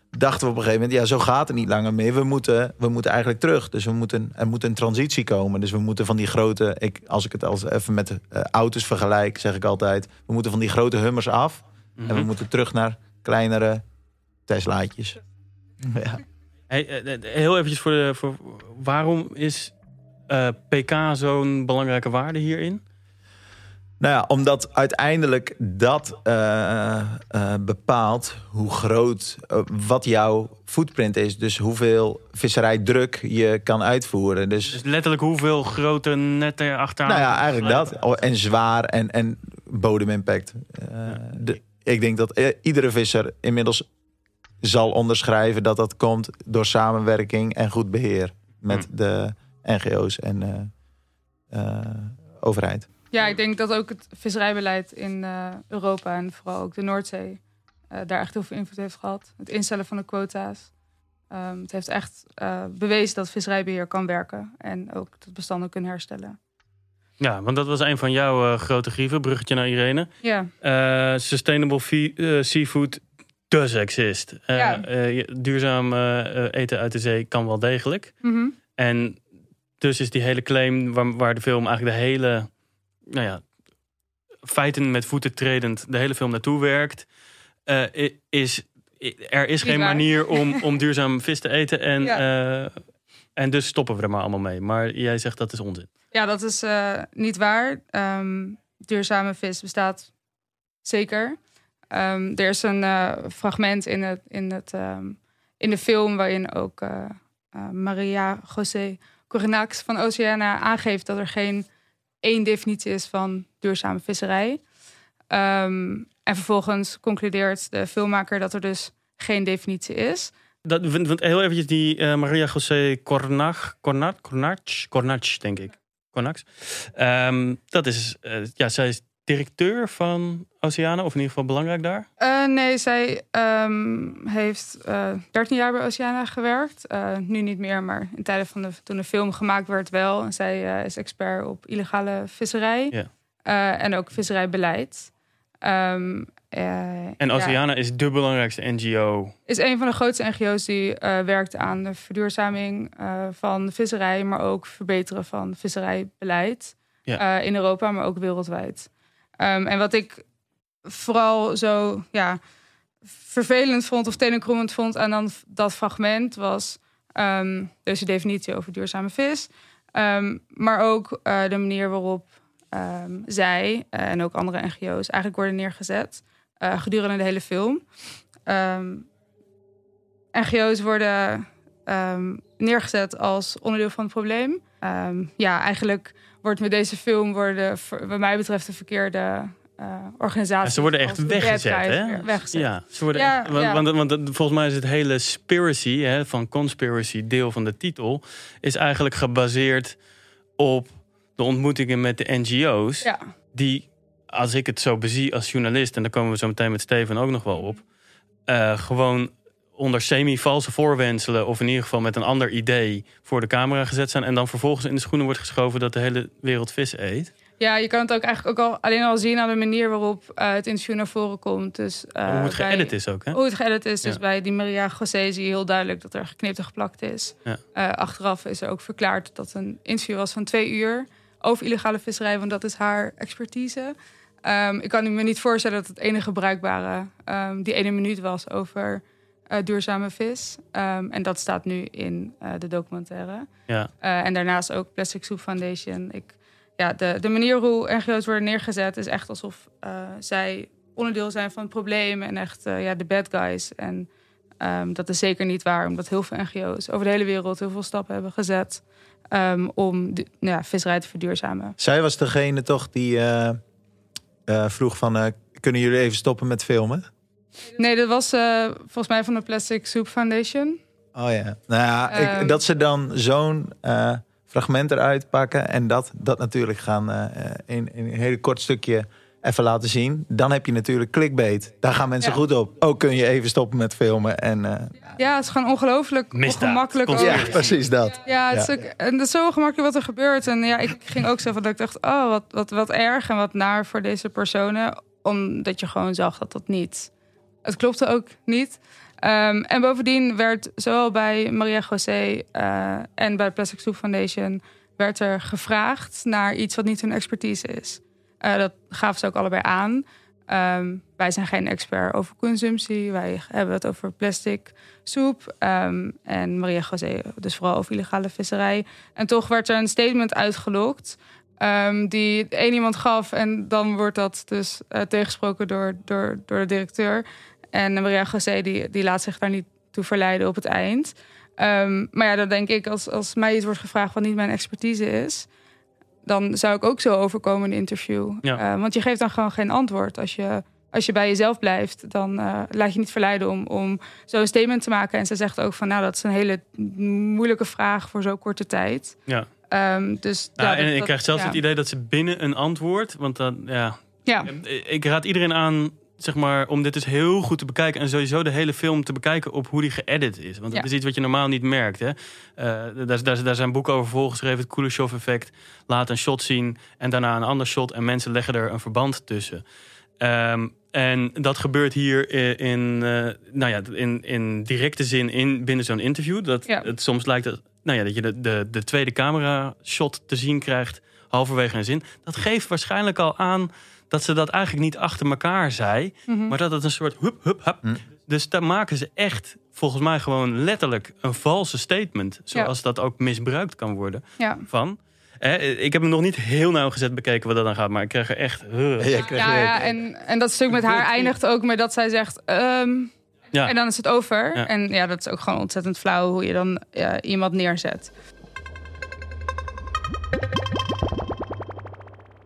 Speaker 2: dachten we op een gegeven moment, ja, zo gaat het niet langer meer. We moeten, we moeten eigenlijk terug. Dus we moeten, er moet een transitie komen. Dus we moeten van die grote, ik, als ik het als even met uh, auto's vergelijk, zeg ik altijd, we moeten van die grote hummers af. En we
Speaker 1: Mhm.
Speaker 2: moeten terug naar kleinere Teslaatjes. Ja.
Speaker 1: Hey, eh, eh, heel eventjes voor de. Voor, waarom is eh, PK zo'n belangrijke waarde hierin?
Speaker 2: Nou ja, omdat uiteindelijk dat eh, eh, bepaalt hoe groot, eh, wat jouw footprint is. Dus hoeveel visserijdruk je kan uitvoeren. Dus,
Speaker 1: Dus letterlijk hoeveel grote netten er achteraan.
Speaker 2: nou ja, eigenlijk dat. Oh, En zwaar en, en bodemimpact. Eh, de, ik denk dat eh, iedere visser inmiddels zal onderschrijven dat dat komt door samenwerking en goed beheer met de NGO's en eh, eh, overheid.
Speaker 4: Ja, ik denk dat ook het visserijbeleid in eh, Europa en vooral ook de Noordzee eh, daar echt heel veel invloed heeft gehad. Het instellen van de quota's. Ehm, het heeft echt eh, bewezen dat visserijbeheer kan werken en ook dat bestanden kunnen herstellen.
Speaker 1: Ja, want dat was een van jouw eh, grote grieven, bruggetje naar Irene.
Speaker 4: Ja,
Speaker 1: Eh, sustainable seafood does exist. Eh,
Speaker 4: Ja.
Speaker 1: eh, duurzaam eh, eten uit de zee kan wel degelijk.
Speaker 4: Mhm.
Speaker 1: En dus is die hele claim waar, waar de film eigenlijk de hele, nou ja, feiten met voeten tredend de hele film naartoe werkt, is er is geen manier om, <laughs> om duurzaam vis te eten en, en dus stoppen we er maar allemaal mee. Maar jij zegt dat is onzin.
Speaker 4: ja dat is niet waar. Ehm, duurzame vis bestaat zeker. Ehm, er is een eh, fragment in, het, in, het, ehm, in de film waarin ook eh, eh, Maria José Corinax van Oceana aangeeft dat er geen één definitie is van duurzame visserij. Ehm, en vervolgens concludeert de filmmaker dat er dus geen definitie is.
Speaker 1: Dat, want heel eventjes die Maria José Cornach, Cornach, Cornach, Cornach, denk ik. Cornax. Dat is, ja, zij is directeur van Oceana, of in ieder geval belangrijk daar.
Speaker 4: Eh, nee, zij ehm, heeft eh 13 jaar bij Oceana gewerkt. Eh, nu niet meer, maar in tijden van de, toen de film gemaakt werd wel. En zij is expert op illegale visserij. En ook visserijbeleid. Ehm, eh,
Speaker 1: En
Speaker 4: ja,
Speaker 1: Oceana is de belangrijkste NGO.
Speaker 4: is een van de grootste NGO's die werkt aan de verduurzaming van de visserij, maar ook verbeteren van visserijbeleid
Speaker 1: Ja.
Speaker 4: in Europa, maar ook wereldwijd. Ehm, en wat ik vooral zo ja, vervelend vond of tenenkrommend vond aan dan dat fragment was ehm deze definitie over duurzame vis, Ehm, maar ook eh, de manier waarop zij eh, en ook andere NGO's eigenlijk worden neergezet eh, gedurende de hele film. NGO's worden neergezet als onderdeel van het probleem. Ja, eigenlijk wordt met deze film worden, wat mij betreft, de verkeerde uh, organisaties.
Speaker 1: Ja, ze worden echt weggezet, hè?
Speaker 4: Weggezet.
Speaker 1: Ja, ze worden
Speaker 4: Ja,
Speaker 1: echt- want,
Speaker 4: ja.
Speaker 1: want, want, want volgens mij is het hele spiracy, hè, van conspiracy, deel van de titel, is eigenlijk gebaseerd op de ontmoetingen met de NGO's.
Speaker 4: Ja.
Speaker 1: Die, als ik het zo bezie als journalist, en daar komen we zo meteen met Steven ook nog wel op, eh, gewoon onder semi-valse voorwenselen, of in ieder geval met een ander idee, voor de camera gezet zijn. En dan vervolgens in de schoenen wordt geschoven dat de hele wereld vis eet.
Speaker 4: Ja, je kan het ook eigenlijk ook al alleen al zien aan de manier waarop eh, het interview naar voren komt. Dus, eh,
Speaker 1: Hoe het geëdit is ook, hè?
Speaker 4: Hoe het geëdit is. Dus bij die Maria José zie je heel duidelijk dat er geknipt en geplakt is.
Speaker 1: Ja.
Speaker 4: Eh, achteraf is er ook verklaard dat een interview was van twee uur over illegale visserij, want dat is haar expertise. Ehm, ik kan me niet voorstellen dat het enige bruikbare ehm, die ene minuut was over eh, duurzame vis. Ehm, en dat staat nu in eh, de documentaire.
Speaker 1: Ja.
Speaker 4: Eh, en daarnaast ook Plastic Soup Foundation. Ik, ja, de, de manier hoe NGO's worden neergezet is echt alsof eh, zij onderdeel zijn van het probleem en echt eh, ja, de bad guys. En ehm, dat is zeker niet waar, omdat heel veel NGO's over de hele wereld heel veel stappen hebben gezet ehm, om de, nou ja, visserij te verduurzamen.
Speaker 2: Zij was degene toch die eh, eh, vroeg van... eh, kunnen jullie even stoppen met filmen?
Speaker 4: Nee, dat was eh, volgens mij van de Plastic Soup Foundation.
Speaker 2: Oh ja. Nou ja, ik-
Speaker 4: Ehm.
Speaker 2: dat ze dan zo'n eh, fragment eruit pakken... en dat, dat natuurlijk gaan eh, in, in een hele kort stukje even laten zien... dan heb je natuurlijk clickbait. Daar gaan mensen
Speaker 4: Ja.
Speaker 2: goed op. Ook kun je even stoppen met filmen. En, eh,
Speaker 4: Ja, het is gewoon ongelooflijk ongemakkelijk. ook.
Speaker 2: Ja, precies dat.
Speaker 4: Ja, het is
Speaker 2: Ja.
Speaker 4: ook, en dat is zo ongemakkelijk wat er gebeurt. En ja, ik ging ook zo van dat ik dacht, oh, wat, wat, wat erg en wat naar voor deze personen. Omdat je gewoon zag dat dat niet. Het klopte ook niet. Ehm, en bovendien werd zowel bij Maria José uh, en bij Plastic Soup Foundation werd er gevraagd naar iets wat niet hun expertise is. Uh, dat gaven ze ook allebei aan. Um, wij zijn geen expert over consumptie. Wij hebben het over plastic soep. Um, en Maria José dus vooral over illegale visserij. En toch werd er een statement uitgelokt... Die één iemand gaf. En dan wordt dat dus uh, door, door, door de directeur. En Maria José die, die laat zich daar niet toe verleiden op het eind. Um, maar ja, dan denk ik, als, als mij iets wordt gevraagd wat niet mijn expertise is, dan zou ik ook zo overkomen in een interview.
Speaker 1: Ja.
Speaker 4: Uh, want je geeft dan gewoon geen antwoord. Als je, als je bij jezelf blijft, dan uh, laat je niet verleiden om, om zo'n statement te maken. En ze zegt ook van, nou, dat is een hele moeilijke vraag voor zo'n korte tijd.
Speaker 1: Ja.
Speaker 4: Um, dus,
Speaker 1: Nou,
Speaker 4: ja,
Speaker 1: en
Speaker 4: dat-
Speaker 1: ik krijg zelfs
Speaker 4: ja.
Speaker 1: het idee dat ze binnen een antwoord, want dan, ja,
Speaker 4: Ja,
Speaker 1: ik raad iedereen aan, zeg maar, om dit dus heel goed te bekijken en sowieso de hele film te bekijken op hoe die geëdit is. Want dat
Speaker 4: Ja.
Speaker 1: is iets wat je normaal niet merkt. Hè? Eh, daar, daar, daar zijn boeken over volgeschreven, het Kuleshov-effect. Laat een shot zien en daarna een ander shot en mensen leggen er een verband tussen. Ehm, en dat gebeurt hier i- in, eh, nou ja, in, in directe zin in, binnen zo'n interview. Dat
Speaker 4: Ja.
Speaker 1: het soms lijkt dat, nou ja, dat je de, de, de tweede camera shot te zien krijgt halverwege een zin. Dat geeft waarschijnlijk al aan dat ze dat eigenlijk niet achter elkaar zei.
Speaker 4: Mhm.
Speaker 1: Maar dat het een soort hup, hup, hup.
Speaker 2: Hm.
Speaker 1: Dus daar maken ze echt volgens mij gewoon letterlijk een valse statement. Zoals dat ook misbruikt kan worden
Speaker 4: ja.
Speaker 1: van. Eh, ik heb hem nog niet heel nauwgezet bekeken wat dat dan gaat. Maar ik krijg er echt... uh,
Speaker 2: Ja, ik krijg
Speaker 4: Ja, en, en dat stuk met haar eindigt ook met dat zij zegt... ehm,
Speaker 1: Ja.
Speaker 4: En dan is het over.
Speaker 1: Ja.
Speaker 4: En ja, dat is ook gewoon ontzettend flauw hoe je dan ja, iemand neerzet.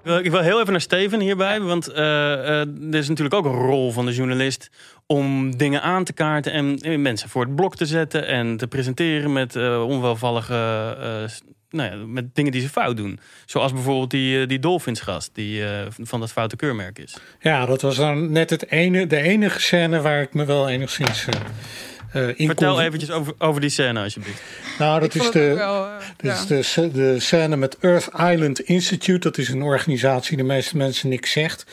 Speaker 1: Ik wil- heel even naar Steven hierbij. Want eh, eh, er is natuurlijk ook een rol van de journalist om dingen aan te kaarten en eh, mensen voor het blok te zetten en te presenteren met eh, onwelvallige, eh, nou ja, met dingen die ze fout doen. Zoals bijvoorbeeld die, eh, die Dolphinsgast die eh, van dat foute keurmerk is.
Speaker 5: Ja, dat was dan net het ene, de enige scène waar ik me wel enigszins eh, eh, in
Speaker 1: Vertel eventjes over, over die scène alsjeblieft.
Speaker 5: Nou, dat
Speaker 4: Ik
Speaker 5: is de,
Speaker 4: wel, eh, ja.
Speaker 5: is de, de scène met Earth Island Institute. Dat is een organisatie die de meeste mensen niks zegt.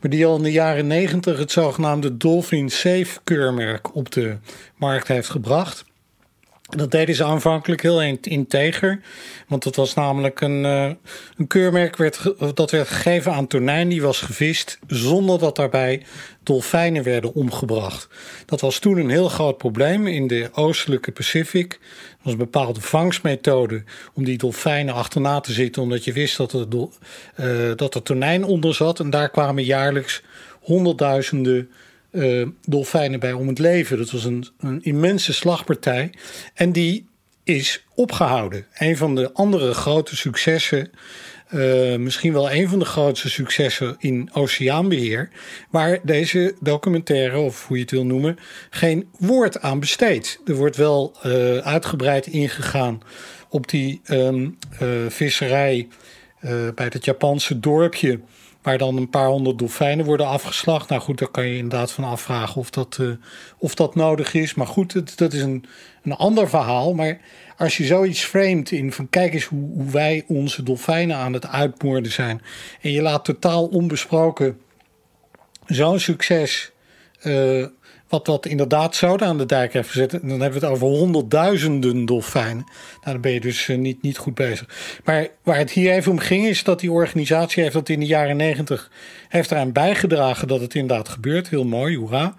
Speaker 5: Maar die al in de jaren negentig het zogenaamde Dolphin Safe keurmerk op de markt heeft gebracht. Dat deden ze aanvankelijk heel in- integer. Want dat was namelijk een, eh, een keurmerk werd, dat werd gegeven aan tonijn die was gevist zonder dat daarbij dolfijnen werden omgebracht. Dat was toen een heel groot probleem in de oostelijke Pacific. Er was een bepaalde vangstmethode om die dolfijnen achterna te zitten, omdat je wist dat er, eh, dat er tonijn onder zat. En daar kwamen jaarlijks honderdduizenden eh, dolfijnen bij om het leven. Dat was een, een immense slagpartij. En die is opgehouden. Een van de andere grote successen, eh, misschien wel een van de grootste successen in oceaanbeheer, waar deze documentaire, of hoe je het wil noemen, geen woord aan besteedt. Er wordt wel eh, uitgebreid ingegaan op die ehm, eh, visserij bij het Japanse dorpje. Waar dan een paar honderd dolfijnen worden afgeslacht. Nou goed, daar kan je inderdaad van afvragen of dat, eh, of dat nodig is. Maar goed, dat, is een, een ander verhaal. Maar als je zoiets framet in van kijk eens hoe, hoe wij onze dolfijnen aan het uitmoorden zijn. En je laat totaal onbesproken zo'n succes. eh, wat dat inderdaad zouden aan de dijk heeft gezet. Dan hebben we het over honderdduizenden dolfijnen. Nou, dan ben je dus eh, niet, niet goed bezig. Maar waar het hier even om ging, is dat die organisatie heeft dat in de jaren negentig heeft eraan bijgedragen dat het inderdaad gebeurt. Heel mooi, hoera.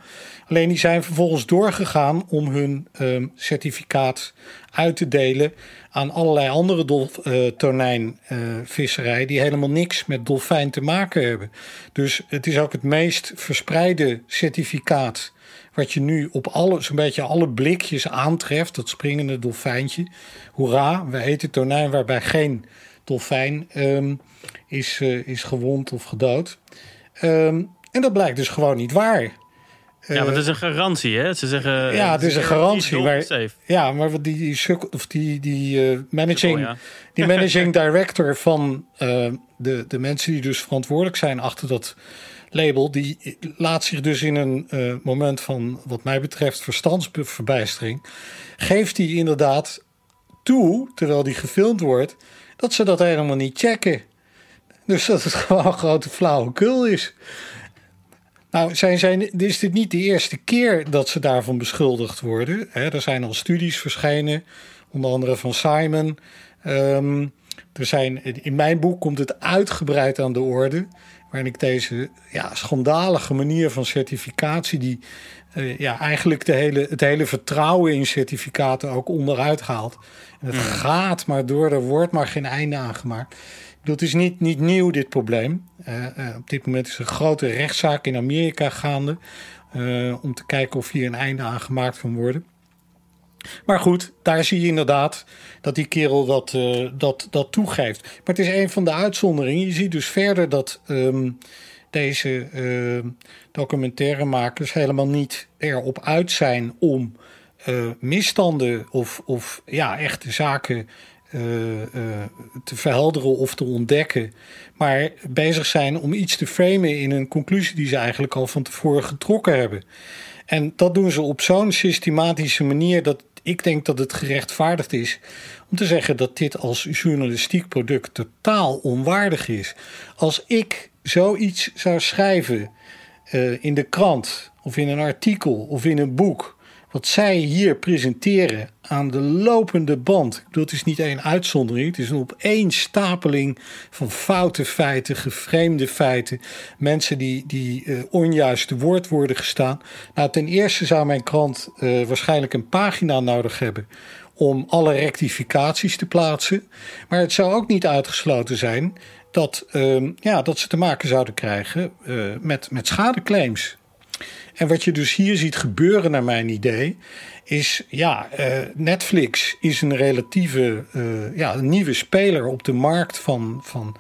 Speaker 5: Alleen die zijn vervolgens doorgegaan om hun ehm, certificaat uit te delen aan allerlei andere dolf, eh, tonijnvisserij die helemaal niks met dolfijn te maken hebben. Dus het is ook het meest verspreide certificaat wat je nu op alle, zo'n beetje alle blikjes aantreft, dat springende dolfijntje. Hoera, we eten tonijn waarbij geen dolfijn ehm, is, eh, is gewond of gedood. Ehm, en dat blijkt dus gewoon niet waar.
Speaker 1: ja, maar dat is een garantie, hè? Ze zeggen...
Speaker 5: Ja, het is een garantie, maar-. Ja, maar wat die, die, of die, die eh, managing,
Speaker 1: ja.
Speaker 5: die <laughs> managing director van eh, de, de mensen die dus verantwoordelijk zijn achter dat label, die laat zich dus in een eh, moment van, wat mij betreft, verstandsverbijstering, geeft hij inderdaad toe, terwijl die gefilmd wordt, dat ze dat helemaal niet checken. Dus dat het <laughs> gewoon grote flauwekul is. Nou, zijn, zijn, is dit niet de eerste keer dat ze daarvan beschuldigd worden. Er zijn al studies verschenen, onder andere van Simon. Ehm, er zijn, in mijn boek komt het uitgebreid aan de orde. Waarin ik deze ja, schandalige manier van certificatie, die uh, ja, eigenlijk de hele, het hele vertrouwen in certificaten ook onderuit haalt. En het gaat maar door, er wordt maar geen einde aangemaakt. Dat is niet, niet nieuw, dit probleem. Uh, uh, op dit moment is er een grote rechtszaak in Amerika gaande. om te kijken of hier een einde aan gemaakt kan worden. Maar goed, daar zie je inderdaad dat die kerel dat, dat, dat toegeeft. Maar het is een van de uitzonderingen. Je ziet dus verder dat um, deze uh, documentairemakers helemaal niet erop uit zijn om uh, misstanden of, of ja, echte zaken uh, te verhelderen of te ontdekken, maar bezig zijn om iets te framen in een conclusie die ze eigenlijk al van tevoren getrokken hebben. En dat doen ze op zo'n systematische manier dat ik denk dat het gerechtvaardigd is om te zeggen dat dit als journalistiek product totaal onwaardig is. Als ik zoiets zou schrijven uh, in de krant of in een artikel of in een boek, wat zij hier presenteren aan de lopende band. Dat is niet één uitzondering, het is een opeenstapeling van foute feiten, geframed feiten, mensen die, die uh, onjuist te woord worden gestaan. Nou, ten eerste zou mijn krant uh, waarschijnlijk een pagina nodig hebben om alle rectificaties te plaatsen. Maar het zou ook niet uitgesloten zijn dat, uh, ja, dat ze te maken zouden krijgen uh, met, met schadeclaims. En wat je dus hier ziet gebeuren, naar mijn idee, is ja, uh, Netflix is een relatieve uh, ja, een nieuwe speler op de markt van, van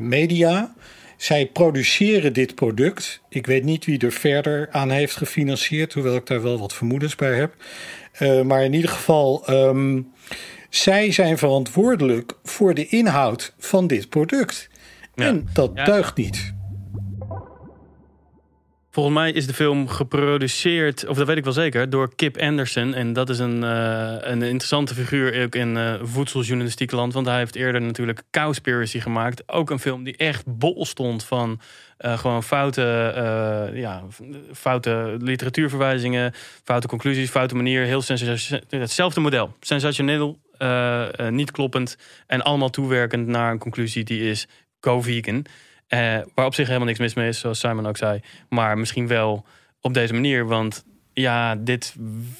Speaker 5: media. Zij produceren dit product. Ik weet niet wie er verder aan heeft gefinancierd, hoewel ik daar wel wat vermoedens bij heb. maar in ieder geval. Um, zij zijn verantwoordelijk voor de inhoud van dit product. Ja. En dat ja. deugt niet.
Speaker 1: Volgens mij is de film geproduceerd, of dat weet ik wel zeker, door Kip Anderson. En dat is een, uh, een interessante figuur ook in uh, voedseljournalistiek land. Want hij heeft eerder natuurlijk Cowspiracy gemaakt. Ook een film die echt bol stond van uh, gewoon foute, ja, foute literatuurverwijzingen, foute conclusies, foute manier. Heel hetzelfde model. Sensationeel, niet kloppend en allemaal toewerkend naar een conclusie die is co-vegan. Uh, waar op zich helemaal niks mis mee is, zoals Simon ook zei. Maar misschien wel op deze manier, want ja, dit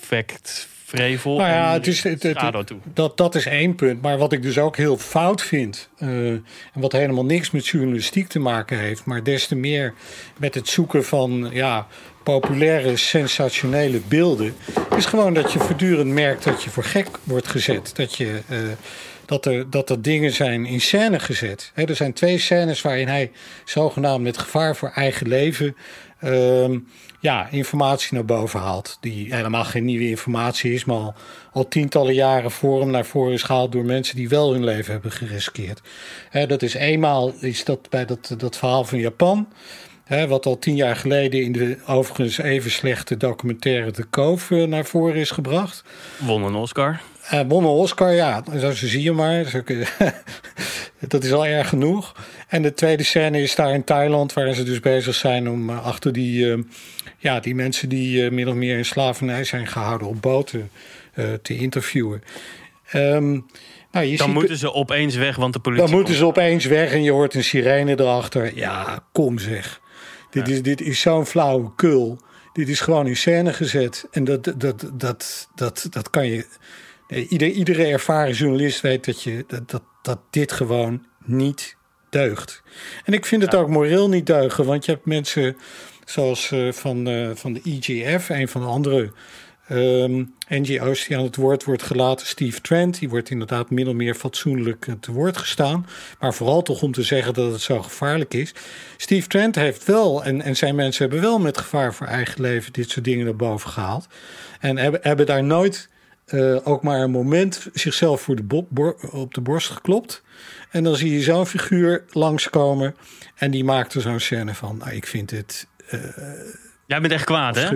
Speaker 1: wekt vrevel.
Speaker 5: Nou ja, het is, het, het, toe. Dat, dat is één punt. Maar wat ik dus ook heel fout vind, uh, en wat helemaal niks met journalistiek te maken heeft, maar des te meer met het zoeken van ja, populaire, sensationele beelden, is gewoon dat je voortdurend merkt dat je voor gek wordt gezet. Dat je. Uh, dat er, dat er dingen zijn in scène gezet. er zijn twee scènes waarin hij zogenaamd met gevaar voor eigen leven uh, ja, informatie naar boven haalt. Die helemaal geen nieuwe informatie is, maar al, al, tientallen jaren voor hem naar voren is gehaald door mensen die wel hun leven hebben geriskeerd. dat is eenmaal is dat bij dat, dat verhaal van Japan. Wat al tien jaar geleden in de overigens even slechte documentaire De Koof uh, naar voren is gebracht.
Speaker 1: Won een Oscar.
Speaker 5: Uh, won een Oscar, ja. Zo zie je maar. <laughs> dat is al erg genoeg. En de tweede scène is daar in Thailand, waar ze dus bezig zijn om uh, achter die, uh, ja, die mensen die uh, min of meer in slavernij zijn gehouden op boten te interviewen. Um,
Speaker 1: nou, je dan ziet, moeten ze opeens weg, want de politie.
Speaker 5: Dan moeten ze opeens weg en je hoort een sirene erachter. Ja, kom zeg. Dit is, dit is zo'n flauwe kul. Dit is gewoon in scène gezet. En dat, dat, dat, dat, dat kan je ieder, iedere ervaren journalist weet dat, je, dat, dat, dat dit gewoon niet deugt. En ik vind het ook moreel niet deugen, want je hebt mensen zoals uh, van, uh, van de EGF, een van de andere um, NGO's die aan het woord wordt gelaten. Steve Trent, die wordt inderdaad min meer fatsoenlijk eh, te woord gestaan. Maar vooral toch om te zeggen dat het zo gevaarlijk is. Steve Trent heeft wel, en, en zijn mensen hebben wel met gevaar voor eigen leven dit soort dingen naar boven gehaald. En hebben, hebben daar nooit uh, ook maar een moment zichzelf voor de op de borst geklopt. En dan zie je zo'n figuur langskomen en die maakt er zo'n scène van. Nou, ik vind het. Uh,
Speaker 1: Jij bent echt kwaad, hè?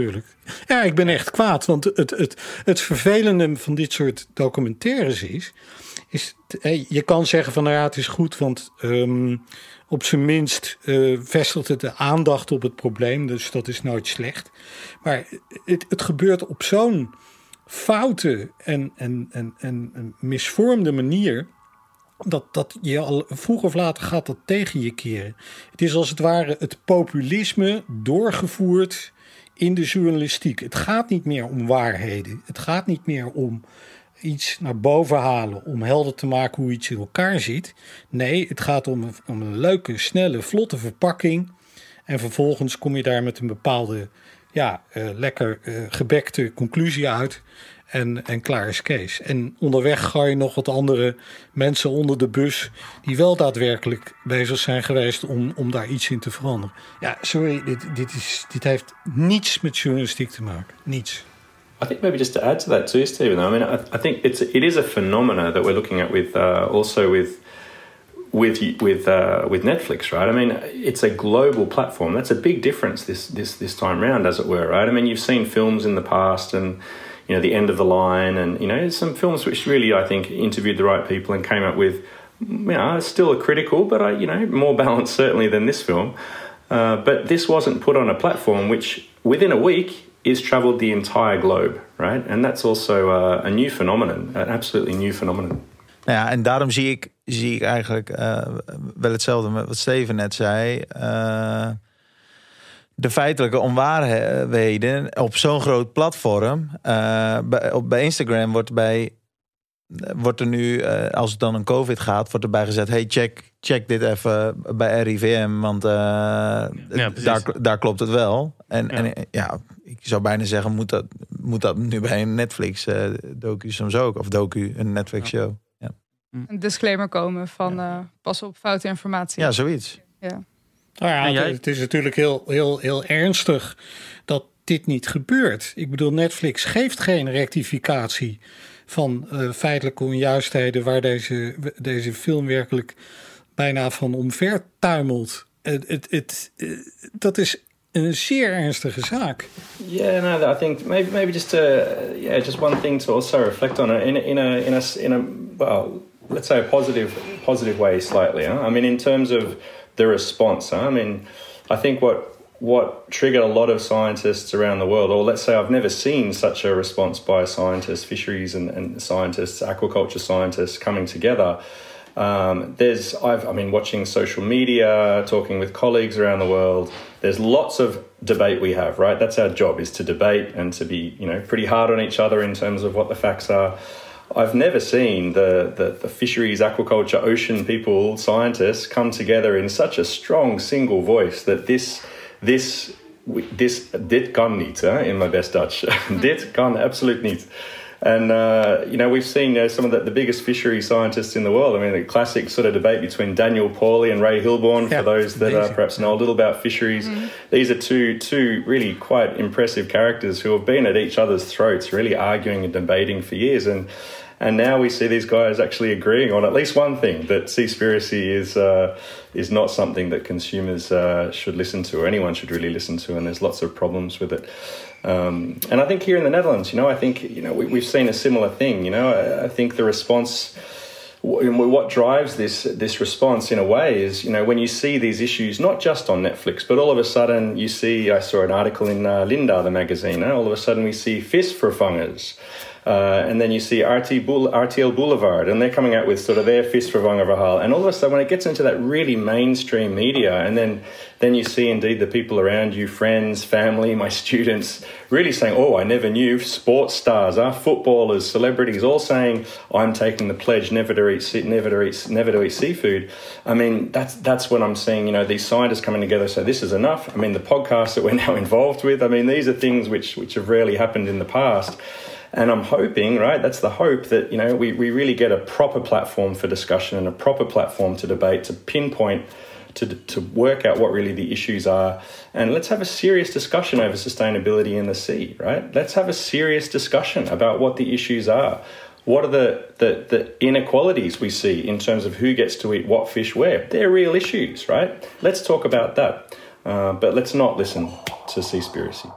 Speaker 5: Ja, ik ben echt kwaad. Want het, het, het vervelende van dit soort documentaires is, is je kan zeggen van nou ja, het is goed, want um, op zijn minst uh, vestigt het de aandacht op het probleem, dus dat is nooit slecht. Maar het, het gebeurt op zo'n foute en, en, en, en misvormde manier. Dat, dat je al vroeg of later gaat dat tegen je keren. Het is als het ware het populisme doorgevoerd in de journalistiek. Het gaat niet meer om waarheden. Het gaat niet meer om iets naar boven halen om helder te maken hoe iets in elkaar zit. Nee, het gaat om een, om een leuke, snelle, vlotte verpakking. En vervolgens kom je daar met een bepaalde, ja, uh, lekker uh, gebekte conclusie uit. En, en klaar is Kees. En onderweg ga je nog wat andere mensen onder de bus. die wel daadwerkelijk bezig zijn geweest om, om daar iets in te veranderen. Ja, sorry, dit, dit, is, dit heeft niets met journalistiek te maken. Niets.
Speaker 3: I think maybe just to add to that too, Stephen. I mean, I, I think it's it is a phenomena that we're looking at with uh, also with with with uh, with Netflix, right? I mean, it's a global platform. That's a big difference this this this time round, as it were, right? I mean, you've seen films in the past and you know the end of the line, and you know some films which really I think interviewed the right people and came up with you know still a critical, but I you know more <laughs> balanced certainly than this film. Uh, but this wasn't put on a platform which within a week is traveled the entire globe, right? And that's also uh, a new phenomenon, an absolutely new phenomenon.
Speaker 2: Ja, en daarom zie ik, zie ik eigenlijk uh, wel hetzelfde met wat Steven net zei. Uh, de feitelijke onwaarheden op zo'n groot platform. Uh, bij, op, bij Instagram wordt bij wordt er nu, uh, als het dan een COVID gaat, wordt erbij gezet: hey, check, check dit even bij RIVM, want uh, ja, daar, daar klopt het wel. En ja. en ja, ik zou bijna zeggen: moet dat, moet dat nu bij een Netflix-docu uh, soms ook? Of docu, een Netflix-show? Ja.
Speaker 4: Een disclaimer komen van pas op foute informatie.
Speaker 2: Ja, zoiets.
Speaker 4: Ja.
Speaker 5: Nou ja, het, het is natuurlijk heel, heel, heel ernstig dat dit niet gebeurt. Ik bedoel, Netflix geeft geen rectificatie van uh, feitelijke onjuistheden waar deze, deze film werkelijk bijna van omver tuimelt. Het, het, het, uh, dat is een zeer ernstige zaak.
Speaker 3: Yeah, no, I think maybe maybe just uh, yeah, just one thing to also reflect on in a, in a in a in a well, let's say a positive positive way slightly. Huh? I mean, in terms of the response, huh? I mean, I think what what triggered a lot of scientists around the world, or let's say I've never seen such a response by scientists, fisheries and, and scientists, aquaculture scientists coming together. Um, there's, I've, I mean, watching social media, talking with colleagues around the world. There's lots of debate we have, right? That's our job is to debate and to be, you know, pretty hard on each other in terms of what the facts are. I've never seen the, the, the, fisheries, aquaculture, ocean people, scientists come together in such a strong single voice that this this, this, dit kan niet, in my best Dutch. <laughs> dit kan absoluut niet. And, uh, you know, we've seen uh, some of the, the, biggest fishery scientists in the world. I mean, the classic sort of debate between Daniel Pauly and Ray Hilborn, yeah, for those that are perhaps know a little about fisheries. Mm-hmm. These are two, two really quite impressive characters who have been at each other's throats, really arguing and debating for years. And and now we see these guys actually agreeing on at least one thing that Seaspiracy is uh, is not something that consumers uh, should listen to or anyone should really listen to, and there's lots of problems with it. Um, and I think here in the Netherlands, you know, I think you know we, have seen a similar thing. You know, I, I think the response what drives this this response in a way is you know when you see these issues not just on Netflix but all of a sudden you see I saw an article in uh, Linda the magazine all of a sudden we see visvervangers uh, and then you see RT RTL Boulevard, and they're coming out with sort of their visvervanger verhaal. And all of a sudden, when it gets into that really mainstream media, and then then you see indeed the people around you, friends, family, my students, really saying, "Oh, I never knew." Sports stars, our footballers, celebrities, all saying, "I'm taking the pledge never to eat, never to eat, never to eat seafood." I mean, that's that's what I'm seeing. You know, these scientists coming together. So this is enough. I mean, the podcasts that we're <laughs> now involved with. I mean, these are things which which have rarely happened in the past. And I'm hoping, right, that's the hope that, you know, we, we really get a proper platform for discussion and a proper platform to debate, to pinpoint, to, to work out what really the issues are. And let's have a serious discussion over sustainability in the sea, right? Let's have a serious discussion about what the issues are. What are the, the, the inequalities we see in terms of who gets to eat what fish where? They're real issues, right? Let's talk about that. Uh, but let's not listen to Seaspiracy.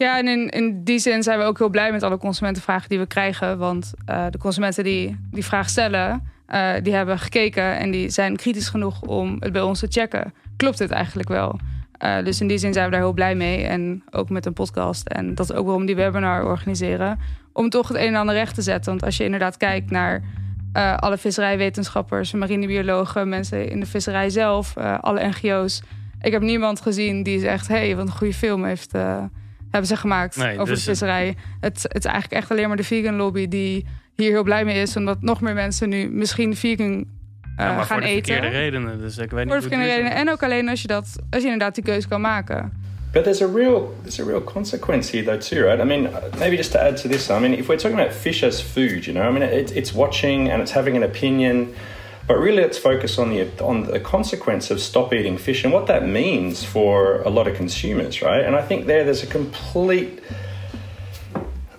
Speaker 4: Ja, en in, in die zin zijn we ook heel blij met alle consumentenvragen die we krijgen. Want uh, de consumenten die die vraag stellen, uh, die hebben gekeken en die zijn kritisch genoeg om het bij ons te checken. Klopt het eigenlijk wel? Uh, dus in die zin zijn we daar heel blij mee. En ook met een podcast. En dat is ook waarom die webinar organiseren. Om toch het een en ander recht te zetten. Want als je inderdaad kijkt naar alle visserijwetenschappers, marinebiologen, mensen in de visserij zelf, alle NGO's. Ik heb niemand gezien die zegt: hé, hey, wat een goede film heeft hebben ze gemaakt
Speaker 1: Nee,
Speaker 4: over
Speaker 1: dus-
Speaker 4: de visserij. Het, het is eigenlijk echt alleen maar de vegan lobby die hier heel blij mee is. Omdat nog meer mensen nu misschien vegan eh,
Speaker 1: Ja, maar
Speaker 4: gaan
Speaker 1: voor de
Speaker 4: eten.
Speaker 1: verkeerde redenen. Dus ik weet niet
Speaker 4: Voor de verkeerde redenen. En ook alleen als je, dat, als je inderdaad die keuze kan maken.
Speaker 3: But there's a real there's a real consequence here though too, right? I mean, maybe just to add to this, I mean, if we're talking about fish as food, you know, I mean, it, it's watching and it's having an opinion, but really let's focus on the on the consequence of stop eating fish and what that means for a lot of consumers, right? And I think there there's a complete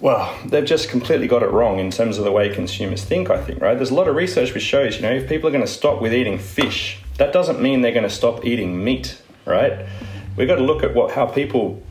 Speaker 3: well, they've just completely got it wrong in terms of the way consumers think, I think, right? There's a lot of research which shows, you know, if people are going to stop with eating fish, that doesn't mean they're going to stop eating meat, right? We've got to look at what how people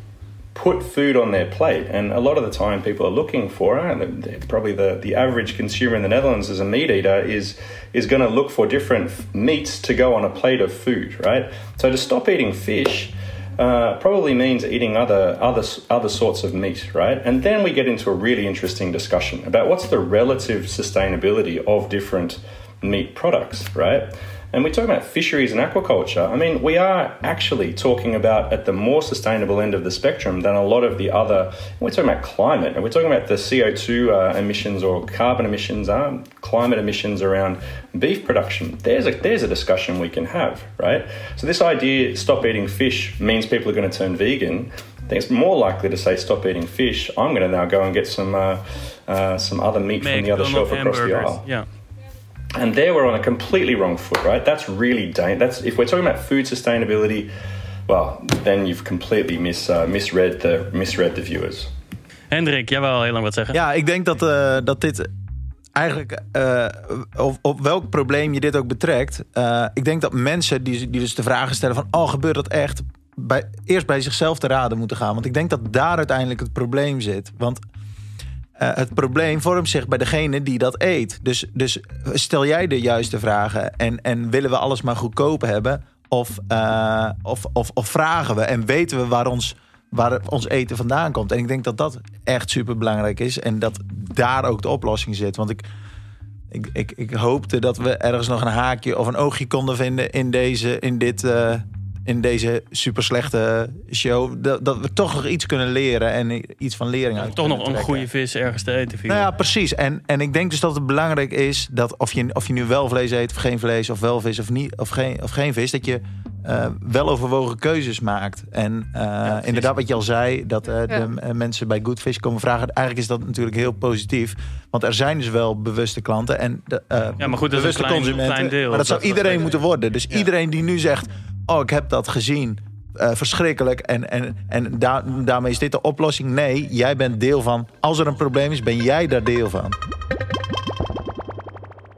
Speaker 3: put food on their plate. And a lot of the time, people are looking for the- probably the, the average consumer in the Netherlands as a meat eater is is going to look for different meats to go on a plate of food, right? So to stop eating fish. Uh, probably means eating other other other sorts of meat, right? And then we get into a really interesting discussion about what's the relative sustainability of different meat products, right? And we talk about fisheries and aquaculture. I mean, we are actually talking about at the more sustainable end of the spectrum than a lot of the other. We're talking about climate, and we're talking about the CO two uh, emissions or carbon emissions, um, climate emissions around beef production. There's a there's a discussion we can have, right? So this idea, stop eating fish, means people are going to turn vegan. I think it's more likely to say stop eating fish. I'm going to now go and get some uh, uh, some other meat from the other shelf across the aisle.
Speaker 1: Ja.
Speaker 3: And there we're on a completely wrong foot, right? That's really dangerous. That's if we're talking about food sustainability, well, then you've completely mis, uh, misread the misread the viewers.
Speaker 1: Hendrik, jij wil heel lang wat zeggen.
Speaker 2: Ja, ik denk dat, eh, dat dit eigenlijk, eh, op, op welk probleem je dit ook betrekt. eh, ik denk dat mensen die, die dus de vragen stellen van, oh, gebeurt dat echt? Bij, eerst bij zichzelf te raden moeten gaan. Want ik denk dat daar uiteindelijk het probleem zit. Want eh, het probleem vormt zich bij degene die dat eet. Dus, dus stel jij de juiste vragen en, en willen we alles maar goedkoop hebben? Of, eh, of, of, of vragen we en weten we waar ons, waar ons eten vandaan komt? En ik denk dat dat echt super belangrijk is en dat daar ook de oplossing zit. Want ik, ik, ik, hoopte dat we ergens nog een haakje of een oogje konden vinden in, deze, in, dit, eh, in deze super slechte show. Dat, dat we toch nog iets kunnen leren en iets van lering uit
Speaker 1: Toch nog een goede vis ergens te eten.
Speaker 2: Nou ja, precies. En, en ik denk dus dat het belangrijk is dat of je, of je nu wel vlees eet of geen vlees, of wel vis of, niet, of, geen, of geen vis, dat je eh, wel overwogen keuzes maakt. En eh, inderdaad, wat je al zei, dat eh,
Speaker 4: Ja.
Speaker 2: de mensen bij Good Fish komen vragen. Eigenlijk is dat natuurlijk heel positief. Want er zijn dus wel bewuste klanten en de, eh,
Speaker 1: Ja, maar goed, dat is een
Speaker 2: bewuste
Speaker 1: klein-
Speaker 2: consumenten.
Speaker 1: klein deel.
Speaker 2: Maar dat zou
Speaker 1: Dat-
Speaker 2: iedereen moeten worden. Dus
Speaker 1: Ja.
Speaker 2: iedereen die nu zegt, oh, ik heb dat gezien. eh, verschrikkelijk. En, en, en daar, daarmee is dit de oplossing. Nee, jij bent deel van. Als er een probleem is, ben jij daar deel van.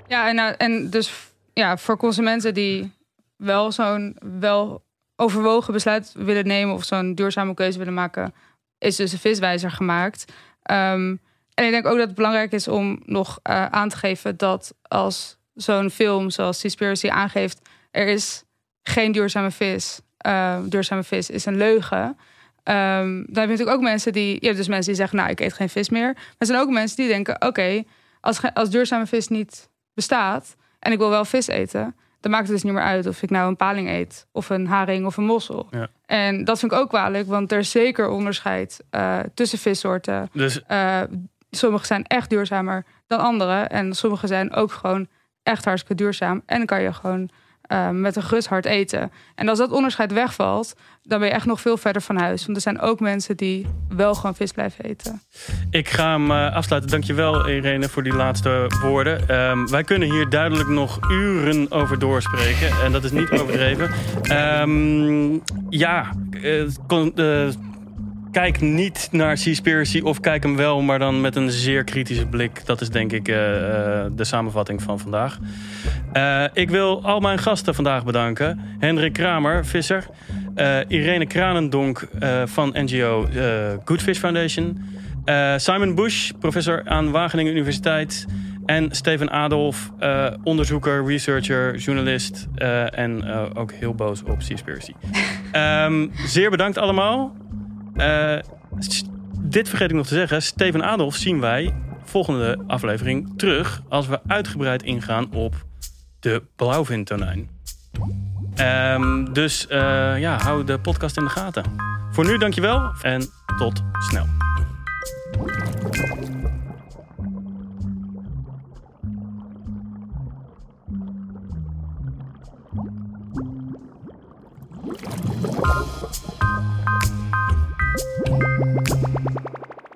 Speaker 4: Ja, en, nou, en dus ja, voor consumenten die wel zo'n wel overwogen besluit willen nemen of zo'n duurzame keuze willen maken, is dus een viswijzer gemaakt. Ehm, en ik denk ook dat het belangrijk is om nog eh, aan te geven dat als zo'n film zoals Seaspiracy aangeeft, er is geen duurzame vis. eh, duurzame vis is een leugen. Ehm, dan heb je natuurlijk ook mensen die, je hebt dus mensen die zeggen, nou, ik eet geen vis meer. Maar er zijn ook mensen die denken, oké, als, als duurzame vis niet bestaat en ik wil wel vis eten, dan maakt het dus niet meer uit of ik nou een paling eet of een haring of een mossel.
Speaker 1: Ja.
Speaker 4: En dat vind ik ook kwalijk, want er is zeker onderscheid eh, tussen vissoorten.
Speaker 1: Dus
Speaker 4: Eh, sommige zijn echt duurzamer dan andere en sommige zijn ook gewoon echt hartstikke duurzaam en dan kan je gewoon eh, met een gerust hart eten. En als dat onderscheid wegvalt, dan ben je echt nog veel verder van huis. Want er zijn ook mensen die wel gewoon vis blijven eten.
Speaker 1: ik ga hem eh, afsluiten. Dankjewel Irene voor die laatste woorden. Ehm, wij kunnen hier duidelijk nog uren over doorspreken. En dat is niet overdreven. Ehm, ja, eh, kon- eh, kijk niet naar Seaspiracy of kijk hem wel, maar dan met een zeer kritische blik. Dat is denk ik eh, eh, de samenvatting van vandaag. Eh, ik wil al mijn gasten vandaag bedanken. Hendrik Kramer, visser. Irene Kranendonk van NGO eh, Good Fish Foundation. Simon Bush, professor aan Wageningen Universiteit. En Steven Adolf, onderzoeker, researcher, journalist. en ook heel boos op Seaspiracy. <laughs> Ehm zeer bedankt allemaal. S- dit vergeet ik nog te zeggen. Steven Adolf zien wij volgende aflevering terug... als we uitgebreid ingaan op de blauwvintonijn. Ehm dus eh, ja, hou de podcast in de gaten. Voor nu dankjewel en tot snel.